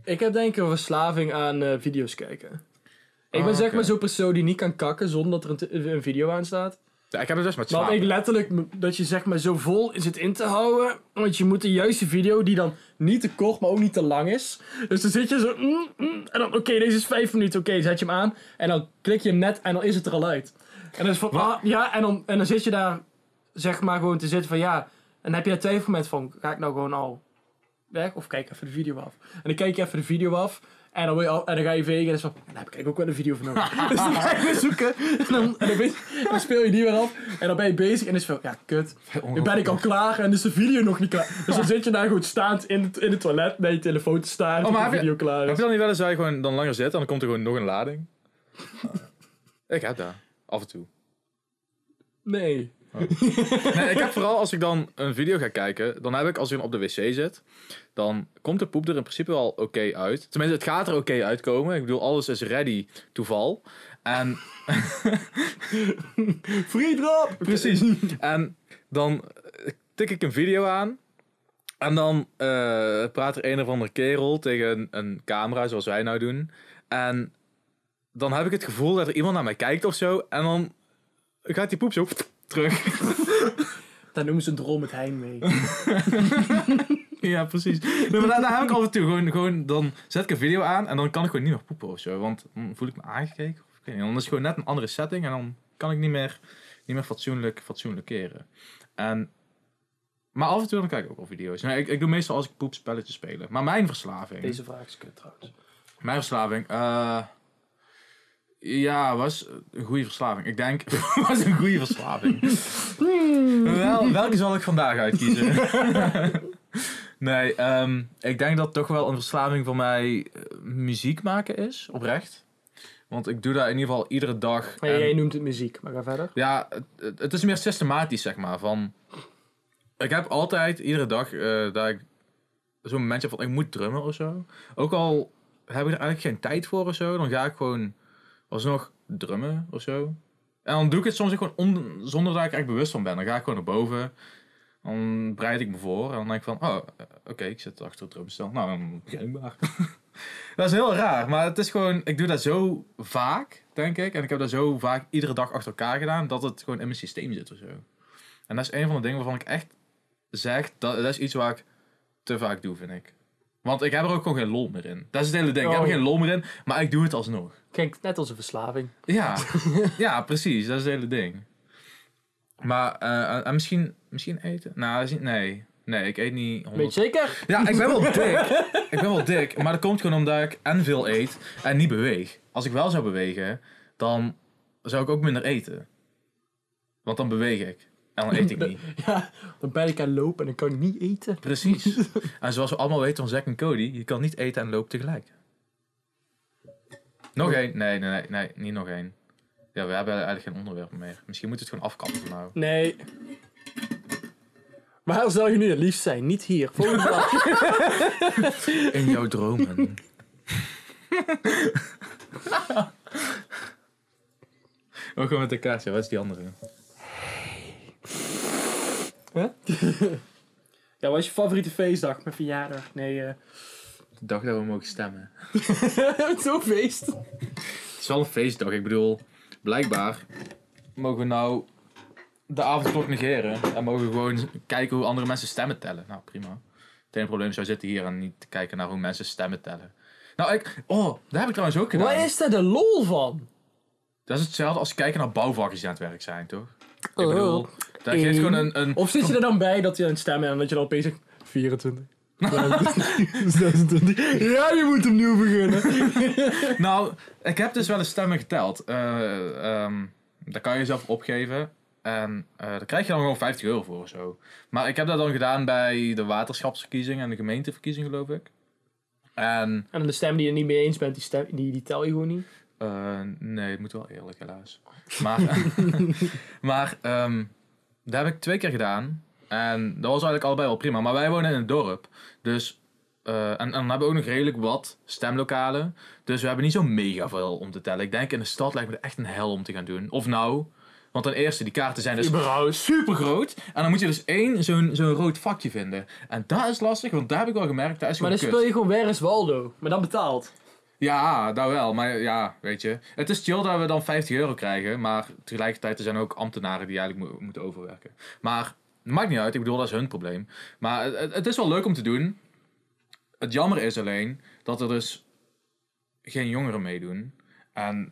ik heb denk ik een verslaving aan eh, video's kijken. Ik Oh, ben zeg oké. maar zo'n persoon die niet kan kakken zonder dat er een, video aan staat. Ja, ik heb het dus met Maar slapen. ik letterlijk, dat je zeg maar zo vol zit in te houden. Want je moet de juiste video die dan niet te kort, maar ook niet te lang is. Dus dan zit je zo, mm, mm, en dan, oké, deze is vijf minuten, oké, zet je hem aan. En dan klik je hem net en dan is het er al uit. En dan van, ah, ja, en dan, en dan zit je daar, zeg maar, gewoon te zitten van, ja. En dan heb je het twijfelmoment van, ga ik nou gewoon al weg? Of kijk even de video af. En dan kijk je even de video af. En dan, wil je al- en dan ga je vegen en dan is van, daar heb ik ook wel een video van nodig. dus dan ga je weer zoeken. En dan, en dan, je- en dan speel je die weer af. En dan ben je bezig en dan is het van, ja, kut. Nu ben ik al klaar en is de video nog niet klaar. Dus dan zit je daar gewoon staand in het, in het toilet met je telefoon te staan. Oh, maar de heb je- video klaar Heb is. je dan niet wel eens dat je gewoon dan langer zit en dan komt er gewoon nog een lading? ik heb dat. Af en toe. Nee. Nee, ik heb vooral als ik dan een video ga kijken, dan heb ik als ik op de wc zit, dan komt de poep er in principe wel oké uit. Tenminste, het gaat er oké uitkomen. Ik bedoel, alles is ready toeval. En Free drop! Precies. En dan eh, tik ik een video aan. En dan eh, praat er een of andere kerel tegen een camera, zoals wij nou doen. En dan heb ik het gevoel dat er iemand naar mij kijkt of zo. En dan gaat die poep zo terug. Daar noemen ze een droom met heimwee. ja, precies. Nee, maar daar, daar heb ik af en toe gewoon, gewoon... Dan zet ik een video aan en dan kan ik gewoon niet meer poepen of zo. Want dan voel ik me aangekeken. Of, ik dan is het gewoon net een andere setting. En dan kan ik niet meer, niet meer fatsoenlijk, fatsoenlijk keren. En... Maar af en toe dan kijk ik ook wel video's. Nee, ik, ik doe meestal als ik poep spelletjes spelen. Maar mijn verslaving... Deze vraag is kut trouwens. Mijn verslaving... eh ja, was een goede verslaving. Ik denk, was een goede verslaving. Wel, welke zal ik vandaag uitkiezen? nee, ehm, ik denk dat toch wel een verslaving voor mij eh, muziek maken is, oprecht. Want ik doe dat in ieder geval iedere dag. Maar En- jij noemt het muziek, maar ga verder. ja, het, het- is meer systematisch, zeg maar. Van, ik heb altijd, iedere dag, eh, dat ik zo'n momentje van, ik moet drummen of zo. Ook al heb ik er eigenlijk geen tijd voor of zo, dan ga ik gewoon alsnog drummen of zo. En dan doe ik het soms gewoon on- zonder dat ik echt bewust van ben. Dan ga ik gewoon naar boven. Dan bereid ik me voor. En dan denk ik van, oh, eh, oké, ik zit achter het drumstel. Nou, dan begin ik maar. dat is heel raar. Maar het is gewoon, ik doe dat zo vaak, denk ik. En ik heb dat zo vaak iedere dag achter elkaar gedaan, dat het gewoon in mijn systeem zit of zo. En dat is een van de dingen waarvan ik echt zeg, dat, dat is iets waar ik te vaak doe, vind ik. Want ik heb er ook gewoon geen lol meer in. Dat is het hele ding. Ik heb er Oh. geen lol meer in, maar ik doe het alsnog. Kijk, net als een verslaving. Ja, ja precies. Dat is het hele ding. Maar, eh, en misschien, misschien eten? Nou, nee. Nee, ik eet niet 100... Weet je zeker? Ja, ik ben wel dik. ik ben wel dik, maar dat komt gewoon omdat ik en veel eet en niet beweeg. Als ik wel zou bewegen, dan zou ik ook minder eten. Want dan beweeg ik. En dan eet ik niet. Ja, dan ben ik aan het lopen en dan kan ik niet eten. Precies. En zoals we allemaal weten van Zack en Cody, je kan niet eten en lopen tegelijk. Nog één? Nee, nee, nee, nee, niet nog één. Ja, we hebben eigenlijk geen onderwerp meer. Misschien moet het gewoon afkappen nou. Nee. Waar zou je nu het liefst zijn? Niet hier. Volgende vraag. In jouw dromen. Ook gewoon met de kaas, ja. Wat is die andere? Ja, wat is je favoriete feestdag? Mijn verjaardag? Nee, eh De dag dat we mogen stemmen. Zo'n feest. Het is wel een feestdag. Ik bedoel, blijkbaar mogen we nou de avondklok negeren. En mogen we gewoon kijken hoe andere mensen stemmen tellen. Nou, prima. Het enige probleem zou zitten hier en niet kijken naar hoe mensen stemmen tellen. Nou, ik... Oh, dat heb ik trouwens ook gedaan. Waar is daar de lol van? Dat is hetzelfde als kijken naar bouwvakkers die aan het werk zijn, toch? Ik Oh. bedoel, dat geeft gewoon een... een Of zit je er dan bij dat je aan het stemmen en dat je dan opeens zegt... 24. 26. Ja, je moet opnieuw beginnen. Nou, ik heb dus wel eens stemmen geteld. Eh ehm, daar kan je jezelf opgeven. En eh daar krijg je dan gewoon 50 euro voor of zo. Maar ik heb dat dan gedaan bij de waterschapsverkiezingen en de gemeenteverkiezingen, geloof ik. En En de stem die je niet mee eens bent, die, stem, die, die tel je gewoon niet. eh, nee, het moet wel eerlijk, helaas. Maar, maar ehm, dat heb ik twee keer gedaan. En dat was eigenlijk allebei wel prima. Maar wij wonen in een dorp. Dus, eh, en, en dan hebben we ook nog redelijk wat stemlokalen. Dus we hebben niet zo mega veel om te tellen. Ik denk in de stad lijkt me het echt een hel om te gaan doen. Of nou, want ten eerste, die kaarten zijn dus Überhaupt. super groot. En dan moet je dus één zo'n zo'n rood vakje vinden. En dat is lastig, want daar heb ik wel gemerkt, dat is Maar dan kut. speel je gewoon Where is Waldo. Maar dan betaald. Ja, nou wel. Maar ja, weet je. Het is chill dat we dan 50 euro krijgen. Maar tegelijkertijd er zijn er ook ambtenaren die eigenlijk mo- moeten overwerken. Maar maakt niet uit. Ik bedoel, dat is hun probleem. Maar het is wel leuk om te doen. Het jammer is alleen dat er dus geen jongeren meedoen. En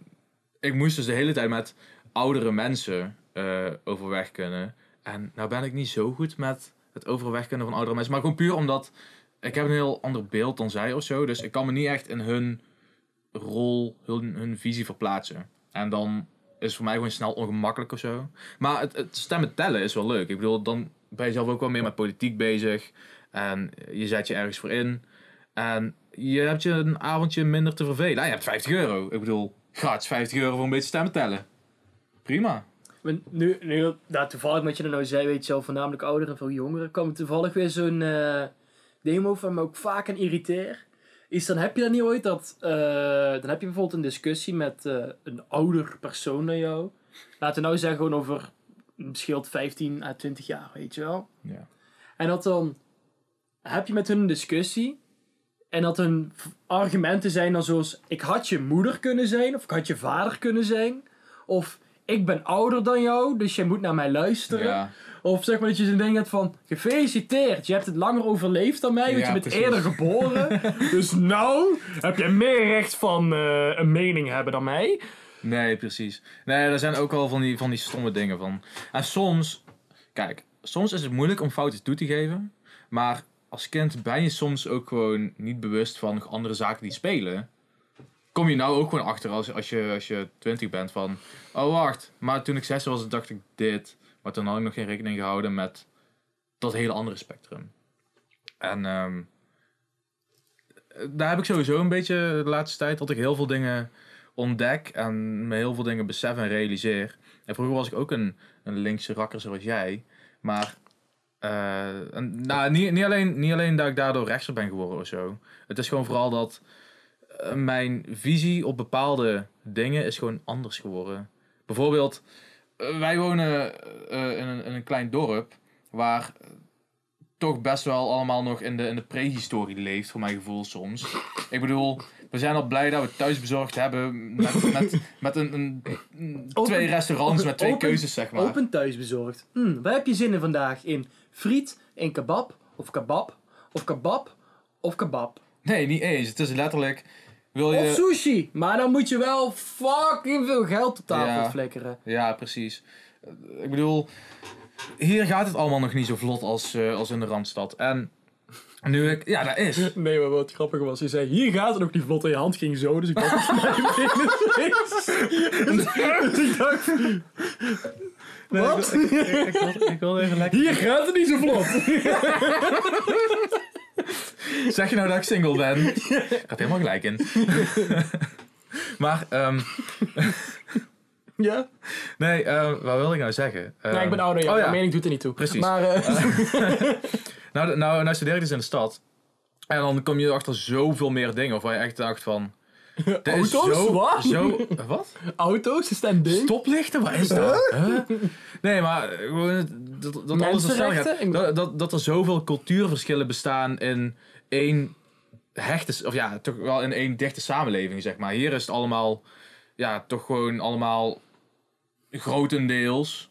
ik moest dus de hele tijd met oudere mensen eh, overweg kunnen. En nou ben ik niet zo goed met het overweg kunnen van oudere mensen. Maar gewoon puur omdat ik heb een heel ander beeld dan zij of zo. Dus ik kan me niet echt in hun rol, hun, hun visie verplaatsen. En dan is voor mij gewoon snel ongemakkelijk of zo. Maar het, stemmen tellen is wel leuk. Ik bedoel, dan ben je zelf ook wel meer met politiek bezig. En je zet je ergens voor in. En je hebt je een avondje minder te vervelen. Ah, je hebt 50 euro. Ik bedoel, gratis 50 euro voor een beetje stemmen tellen. Prima. Nu, nu nou, toevallig met je dat nou zei, weet je wel, voornamelijk ouderen en veel jongeren, kwam er toevallig weer zo'n eh, demo van me ook vaak aan irriteer. Is dan heb je dat niet ooit dat, eh, dan heb je bijvoorbeeld een discussie met eh, een ouder persoon dan jou. Laten we nou zeggen gewoon over, een scheelt 15 à 20 jaar, weet je wel. Ja. En dat dan heb je met hun een discussie. En dat hun argumenten zijn dan zoals: ik had je moeder kunnen zijn, of ik had je vader kunnen zijn. Of ik ben ouder dan jou, dus jij moet naar mij luisteren. Ja. Of zeg maar dat je zo'n ding hebt van: gefeliciteerd, je hebt het langer overleefd dan mij, want Ja, je bent precies. eerder geboren. dus nou heb je meer recht van eh, een mening hebben dan mij. Nee, precies. Nee, er zijn ook wel van die, van die stomme dingen van. En soms, kijk, soms is het moeilijk om fouten toe te geven. Maar als kind ben je soms ook gewoon niet bewust van nog andere zaken die spelen. Kom je nou ook gewoon achter als, als, je, als je 20 bent van. Oh, wacht. Maar toen ik 6 was, dacht ik dit. Maar toen had ik nog geen rekening gehouden met dat hele andere spectrum. En ehm, daar heb ik sowieso een beetje de laatste tijd dat ik heel veel dingen ontdek en me heel veel dingen besef en realiseer. En vroeger was ik ook een, een linkse rakker zoals jij. Maar eh, nou, niet, niet, alleen, niet alleen dat ik daardoor rechtser ben geworden of zo. Het is gewoon vooral dat eh, mijn visie op bepaalde dingen is gewoon anders geworden. Bijvoorbeeld, wij wonen eh, in, een, in een klein dorp waar toch best wel allemaal nog in de, in de prehistorie leeft, voor mijn gevoel soms. Ik bedoel, we zijn al blij dat we thuisbezorgd hebben met, met, met een, een, Open- twee restaurants met twee open- keuzes, zeg maar. Open thuis bezorgd. Hm, waar heb je zin in vandaag? In friet, in kebab, of kebab, of kebab, of kebab. Nee, niet eens. Het is letterlijk... Wil je... Of sushi. Maar dan moet je wel fucking veel geld op tafel Ja. flikkeren. Ja, precies. Ik bedoel, hier gaat het allemaal nog niet zo vlot als, eh, als in de Randstad. En nu ik... Ja, dat is. Nee, maar wat grappig was, je zei, hier gaat het ook niet vlot en je hand ging zo, dus ik dacht, volgens mij Dus ik dacht, wat? Ik, ik, wil, ik wil even lekker... Hier gaat het niet zo vlot. Zeg je nou dat ik single ben? Gaat helemaal gelijk in. maar, ehm, Ja? nee, eh, wat wilde ik nou zeggen? Nee, ik ben Ehm, ouder, ja. oh ja. Mening doet er niet toe. Precies. Maar, eh, Nou, nou, nou studeer ik dus in de stad. En dan kom je achter zoveel meer dingen. Waarvan je echt dacht van... Auto's? Zo, Wat? Zo, wat? auto's, is dat een ding? Stoplichten? Wat is dat? Huh? Nee, maar dat, dat alles. Dat, dat, dat er zoveel cultuurverschillen bestaan in één hechte... Of ja, toch wel in één dichte samenleving, zeg maar. Hier is het allemaal... Ja, toch gewoon allemaal grotendeels...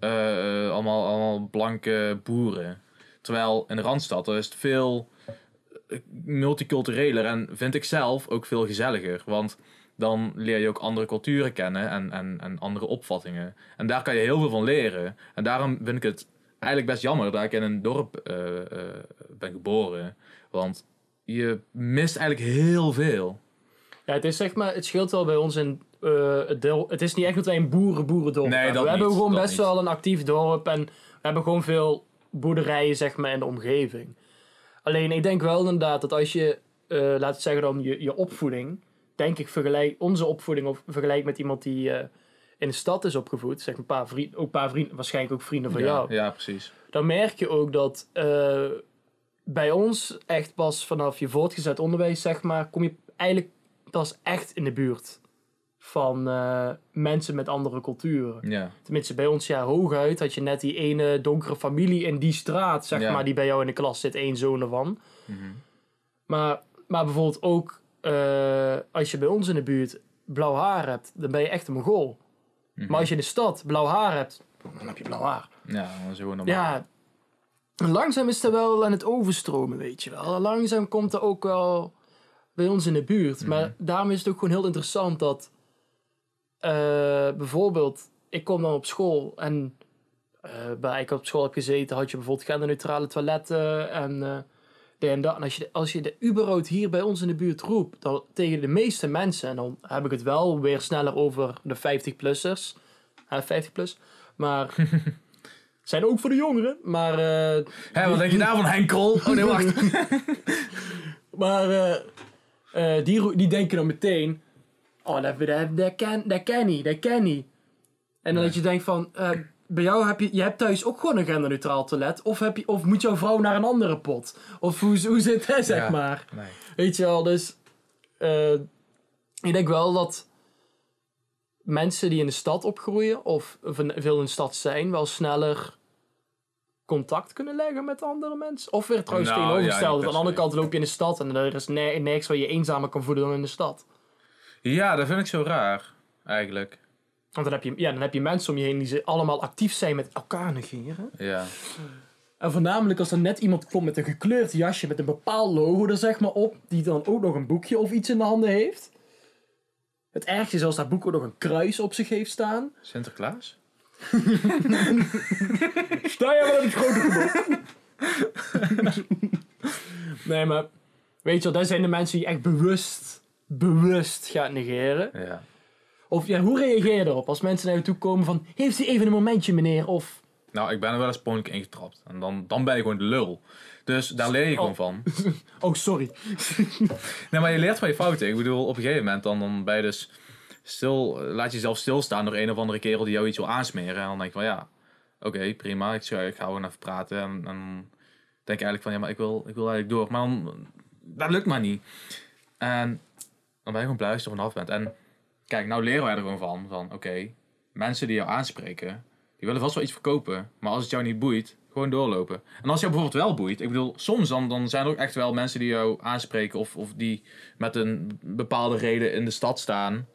eh, allemaal, allemaal blanke boeren. Terwijl in Randstad er is het veel eh, multicultureler en vind ik zelf ook veel gezelliger. Want dan leer je ook andere culturen kennen en, en, en andere opvattingen. En daar kan je heel veel van leren. En daarom vind ik het eigenlijk best jammer dat ik in een dorp ben geboren. Want je mist eigenlijk heel veel. Ja, het is zeg maar, het scheelt wel bij ons in eh, het deel. Het is niet echt dat wij een boeren-boerendorp Nee, hebben. We hebben gewoon best niet. wel een actief dorp en we hebben gewoon veel boerderijen zeg maar in de omgeving. Alleen ik denk wel inderdaad dat als je, eh laten we zeggen dan je, je opvoeding, denk ik vergelijk onze opvoeding of vergelijk met iemand die eh, in de stad is opgevoed, zeg een paar vrienden, ook een paar vrienden, waarschijnlijk ook vrienden van ja, jou. ja, precies. dan merk je ook dat bij ons echt pas vanaf je voortgezet onderwijs, zeg maar, kom je eigenlijk pas echt in de buurt van eh, mensen met andere culturen. Ja, Tenminste, bij ons, ja, hooguit had je net die ene donkere familie in die straat, zeg Ja. maar, die bij jou in de klas zit, één zoon ervan. Mhm. Maar, maar bijvoorbeeld ook eh, als je bij ons in de buurt blauw haar hebt, dan ben je echt een Mongool. Mhm. Maar als je in de stad blauw haar hebt, dan heb je blauw haar. Ja, dat is gewoon normaal. Ja, langzaam is dat wel aan het overstromen, weet je wel. Langzaam komt er ook wel bij ons in de buurt. Mhm. Maar daarom is het ook gewoon heel interessant dat... eh, bijvoorbeeld, ik kom dan op school en... eh, bij ik op school heb gezeten, had je bijvoorbeeld genderneutrale toiletten en... eh dit en dat. En als je, als je de überhaupt hier bij ons in de buurt roept, dan tegen de meeste mensen, en dan heb ik het wel weer sneller over de 50-plussers, 50 plus, maar zijn ook voor de jongeren, maar, eh, Hé, wat denk je daarvan, Henkel? Oh nee, wacht. maar eh, eh, die, die denken dan meteen, oh, dat, dat, dat, ken, dat ken niet, dat ken niet. En dan dat je denkt van, eh, bij jou heb je, je hebt thuis ook gewoon een genderneutraal toilet, of, heb je, of moet jouw vrouw naar een andere pot? Of hoe, hoe zit dat, zeg Ja. maar? Nee. Weet je wel, dus eh, ik denk wel dat mensen die in de stad opgroeien of van- veel in de stad zijn, wel sneller contact kunnen leggen met andere mensen. Of weer trouwens Nou, tegenovergesteld. ja, Aan de andere kant loop je in de stad en er is niks waar je eenzamer kan voelen dan in de stad. Ja, dat vind ik zo raar, eigenlijk. Want dan heb je, ja, dan heb je mensen om je heen die ze allemaal actief zijn met elkaar negeren. Ja. En voornamelijk als er net iemand komt met een gekleurd jasje met een bepaald logo er zeg maar op, die dan ook nog een boekje of iets in de handen heeft. Het ergste is als dat boek ook nog een kruis op zich heeft staan. Sinterklaas? Sta je maar in het grote gebouw. nee, maar weet je wel, dat zijn de mensen die echt bewust, bewust gaat negeren. Ja. Of ja, hoe reageer je erop als mensen naar je toe komen van, heeft u even een momentje meneer? Of, Nou, ik ben er wel eens poniek ingetrapt. En dan, dan ben je gewoon de lul. Dus daar leer je gewoon Oh. van. oh sorry. Nee, maar je leert van je fouten. Ik bedoel, op een gegeven moment dan, dan ben je dus stil, laat je jezelf stilstaan door een of andere kerel die jou iets wil aansmeren. En dan denk je van ja, oké, prima. Ik, ga- ik ga gewoon even praten. En, en dan denk je eigenlijk van ja, maar ik wil, ik wil eigenlijk door. Maar dan, dat lukt maar niet. En dan ben je gewoon blij als je er vanaf bent. En kijk, nou leren wij er gewoon van. Van oké, mensen die jou aanspreken, die willen vast wel iets verkopen. Maar als het jou niet boeit, gewoon doorlopen. En als jou bijvoorbeeld wel boeit, ik bedoel, soms dan, dan zijn er ook echt wel mensen die jou aanspreken of, of die met een bepaalde reden in de stad staan.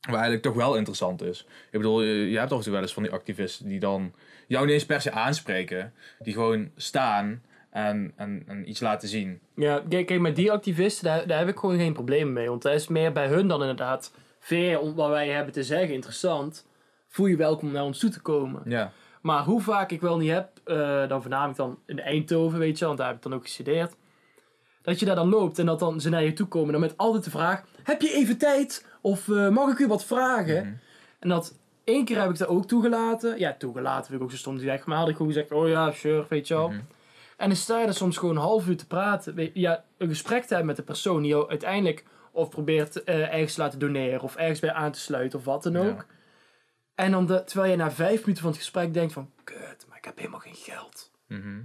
Waar eigenlijk toch wel interessant is. Ik bedoel, je, je hebt toe wel eens van die activisten die dan jou niet eens per se aanspreken. Die gewoon staan en, en, en iets laten zien. Ja, kijk, kijk, met die activisten, daar, daar heb ik gewoon geen probleem mee. Want dat is meer bij hun dan inderdaad, veel om wat wij hebben te zeggen, interessant. Voel je welkom om naar ons toe te komen. Ja. Maar hoe vaak ik wel niet heb, eh, dan voornamelijk dan in Eindhoven, weet je, want daar heb ik dan ook gestudeerd. Dat je daar dan loopt en dat dan ze naar je toe komen. Dan met altijd de vraag, heb je even tijd? Of eh, mag ik u wat vragen? Mhm. En dat één keer heb ik dat ook toegelaten. Ja, toegelaten vind ik ook zo stom zeggen. Maar had ik gewoon gezegd, oh ja, sure, weet je wel. Mhm. En dan sta je er soms gewoon een half uur te praten. Ja, een gesprek te hebben met de persoon die jou uiteindelijk of probeert eh, ergens te laten doneren. Of ergens bij aan te sluiten of wat dan ook. Ja. En dan de- terwijl je na vijf minuten van het gesprek denkt van... Kut, maar ik heb helemaal geen geld. Mhm.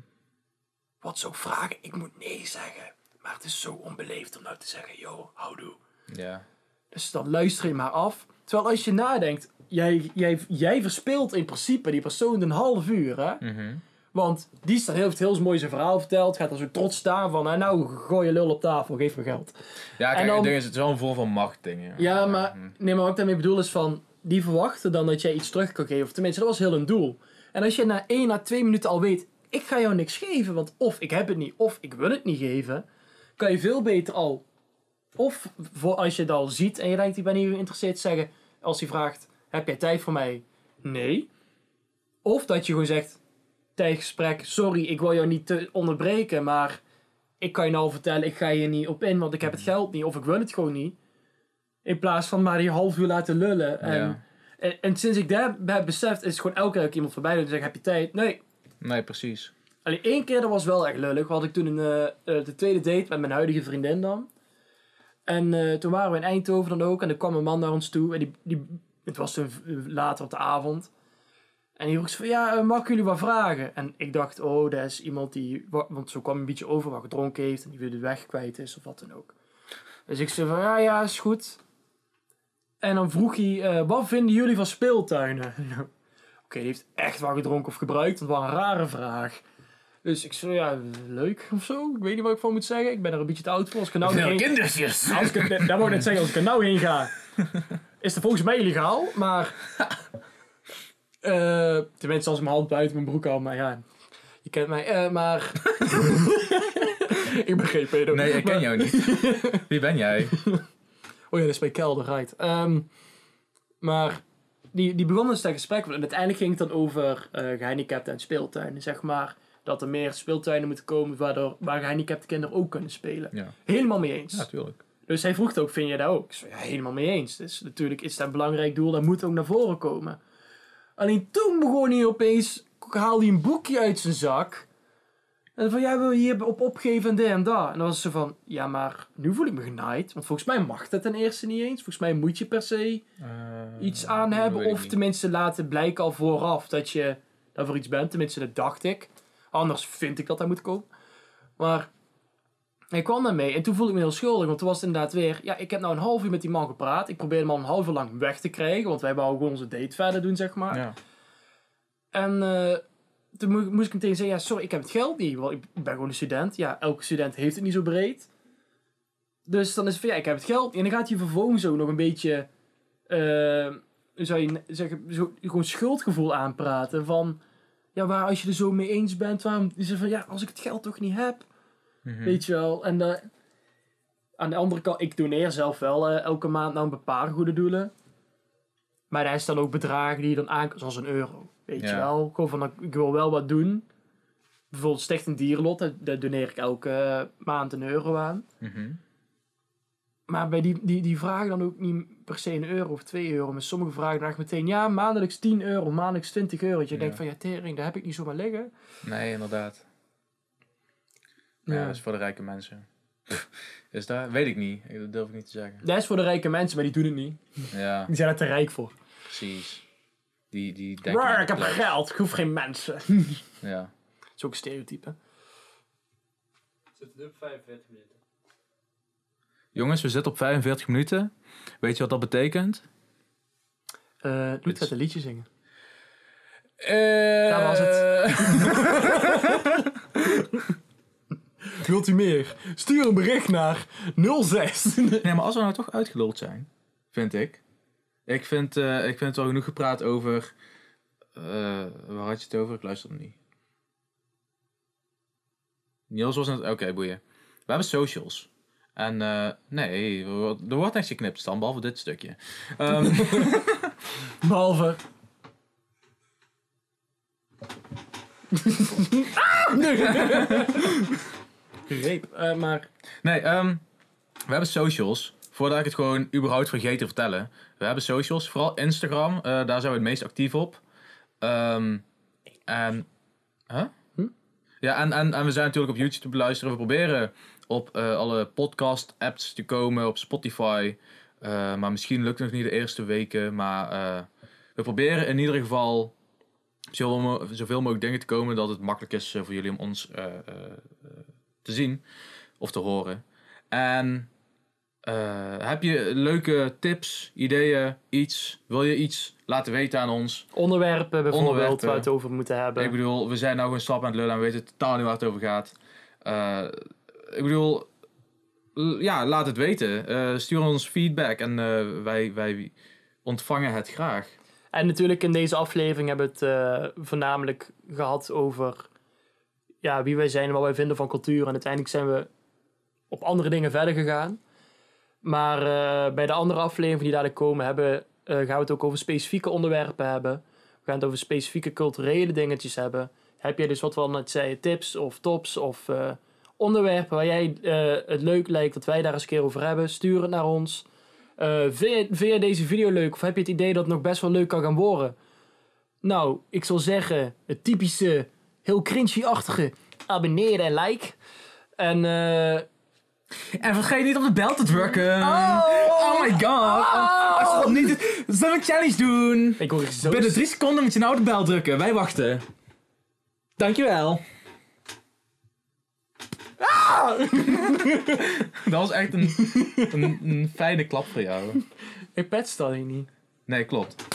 Wat zou ik vragen? Ik moet nee zeggen. Maar het is zo onbeleefd om nou te zeggen... Yo, houdoe. Ja. Dus dan luister je maar af. Terwijl als je nadenkt... Jij, jij, jij verspeelt in principe die persoon een half uur, hè? Mhm. Want die staat heel, heel mooi zijn verhaal verteld. Gaat er zo trots staan van... "Ah, Nou, gooi je lul op tafel, geef me geld. Ja, En kijk, dan- het ding is, het wel een vorm van macht ding. Ja, maar, Mhm. nee, maar wat ik daarmee bedoel is van... Die verwachten dan dat jij iets terug kan geven. Of tenminste, dat was heel een doel. En als je na één, na twee minuten al weet... Ik ga jou niks geven, want of ik heb het niet, of ik wil het niet geven... Kan je veel beter al... Of als je het al ziet en je denkt, ik ben hier geïnteresseerd, zeggen... Als hij vraagt, heb jij tijd voor mij? Nee. Of dat je gewoon zegt, tijdens gesprek... Sorry, ik wil jou niet te onderbreken, maar... Ik kan je nou vertellen, ik ga hier niet op in, want ik heb het geld niet. Of ik wil het gewoon niet. In plaats van maar die half uur laten lullen. En, Ja. en, en sinds ik dat heb beseft, is het gewoon elke keer dat iemand voorbij doe en zeg, heb je tijd? Nee. Nee, precies. Alleen één keer, dat was wel echt lullig. Had ik toen een, eh, eh, de tweede date met mijn huidige vriendin dan. En eh, toen waren we in Eindhoven dan ook. En er kwam een man naar ons toe. En die, die, het was toen later op de avond. En die vroeg ze van, ja, mag ik jullie wat vragen? En ik dacht, oh, dat is iemand die... wa- Want zo kwam een beetje over wat gedronken heeft. En die weer de weg kwijt is of wat dan ook. Dus ik zei van, ja, ja, is goed. En dan vroeg hij, eh, wat vinden jullie van speeltuinen? Oké, die heeft echt wat gedronken of gebruikt. want Dat was een rare vraag. Dus ik zei, ja, leuk of zo. Ik weet niet wat ik van moet zeggen. Ik ben er een beetje te oud voor. Als ik er nou heen... kindertjes. Als ik daar wou ik net zeggen, als ik er nou heen ga, is het volgens mij illegaal. Maar, eh, tenminste als ik mijn hand buiten mijn broek hou. Maar ja, je kent mij. eh, maar, ik ben geen pedo. Nee, ik ken Maar- jou niet. Wie ben jij? Oh ja, dat is bij Kelder, right. Ehm, maar die, die begon dus dat gesprek. En uiteindelijk ging het dan over eh gehandicapten en speeltuinen. Zeg maar dat er meer speeltuinen moeten komen waardoor, waar gehandicapte kinderen ook kunnen spelen. Ja, Helemaal mee eens. natuurlijk. Dus hij vroeg ook, vind je dat ook? Ik zei, ja, helemaal mee eens. Dus natuurlijk is dat een belangrijk doel, dat moet ook naar voren komen. Alleen toen begon hij opeens, haalde hij een boekje uit zijn zak. En van, ja, wil je hier op opgeven en dit en dat. En dan was ze van, ja, maar nu voel ik me genaaid. Want volgens mij mag dat ten eerste niet eens. Volgens mij moet je per se iets aan hebben. Of tenminste laten blijken al vooraf dat je daarvoor iets bent. Tenminste, dat dacht ik. Anders vind ik dat dat moet komen. Maar ik kwam daarmee en toen voelde ik me heel schuldig. Want toen was het inderdaad weer... Ja, ik heb nou een half uur met die man gepraat. Ik probeerde hem al een half uur lang weg te krijgen. Want wij wouden gewoon onze date verder doen, zeg maar. Ja. En eh, toen mo- moest ik meteen zeggen... Ja, sorry, ik heb het geld niet. Want ik ben gewoon een student. Ja, elke student heeft het niet zo breed. Dus dan is het van... Ja, ik heb het geld. En dan gaat hij vervolgens ook nog een beetje... hoe zou je zeggen? Zo, gewoon schuldgevoel aanpraten. Van... Ja, waar als je er zo mee eens bent, waarom is het van ja, als ik het geld toch niet heb, Mhm. weet je wel. En eh, aan de andere kant, ik doneer zelf wel eh, elke maand naar een paar goede doelen. Maar daar is dan ook bedragen die je dan aan, zoals een euro, weet je Ja. wel. Gewoon van, ik wil wel wat doen. Bijvoorbeeld Sticht een Dierenlot, daar, daar doneer ik elke eh, maand een euro aan. Mhm. Maar bij die, die, die vragen dan ook niet per se een euro of twee euro. Maar sommige vragen dan echt meteen, ja, maandelijks 10 euro, maandelijks 20 euro. Dat je Ja. denkt van, ja, tering, daar heb ik niet zomaar liggen. Nee, inderdaad. Ja, Ja. dat is voor de rijke mensen. Is dat? Weet ik niet. Dat durf ik niet te zeggen. Dat is voor de rijke mensen, maar die doen het niet. Ja, Die zijn er te rijk voor. precies. Die, die denken... Ik heb geld, ik hoef geen mensen. Ja. Dat is ook een stereotype. Zit nu op 45 minuten. Jongens, we zitten op 45 minuten. Weet je wat dat betekent? Eh doe Dit het een liedje zingen. Eh Daar was Wilt u meer? Stuur een bericht naar 06. Nee, maar als we nou toch uitgeluld zijn, vind ik. Ik vind, eh, ik vind het wel genoeg gepraat over... eh, waar had je het over? Ik luisterde niet. Niels was net... Oké, boeien. We hebben socials. En eh, nee, er wordt- niks geknipt, Stan, behalve dit stukje. Ehm, Behalve. Reep. Eh, maar nee, ehm, we hebben socials. Voordat ik het gewoon überhaupt vergeet te vertellen. We hebben socials, vooral Instagram. eh, daar zijn we het meest actief op. Ehm, en... Huh? Hm? Ja, en, en, en we zijn natuurlijk op YouTube te beluisteren. We proberen op eh, alle podcast-apps te komen, op Spotify. Eh, maar misschien lukt het nog niet de eerste weken. Maar we proberen in ieder geval zoveel, mo- zoveel mogelijk dingen te komen... dat het makkelijk is voor jullie om ons te zien of te horen. En eh, heb je leuke tips, ideeën, iets? Wil je iets laten weten aan ons? onderwerpen bijvoorbeeld Onderwerpen. waar we het over moeten hebben. Ik bedoel, we zijn nou gewoon stap aan het lullen en we weten totaal niet waar het over gaat. Eh, ik bedoel, ja, laat het weten. Eh, stuur ons feedback en wij, wij ontvangen het graag. En natuurlijk in deze aflevering hebben we het voornamelijk gehad over ja, wie wij zijn en wat wij vinden van cultuur. En uiteindelijk zijn we op andere dingen verder gegaan. Maar eh, bij de andere afleveringen die dadelijk komen, hebben, eh, gaan we het ook over specifieke onderwerpen hebben. We gaan het over specifieke culturele dingetjes hebben. Heb jij dus wat we al net zeiden, tips of tops of eh, onderwerpen waar jij het leuk lijkt dat wij daar eens een keer over hebben? Stuur het naar ons. Vind, je, vind deze video leuk of heb je het idee dat het nog best wel leuk kan gaan worden? Nou, ik zal zeggen, het typische, heel cringy-achtige, abonneren en like. En En vergeet niet om de bel te drukken. Oh! my god. Als je dat niet doet, zullen we een challenge doen. ik hoor zo... Binnen drie seconden moet je nou de bel drukken. Wij wachten. Dankjewel. Dat was echt een, een, een fijne klap voor jou. Ik pet dat hier niet. Nee, klopt.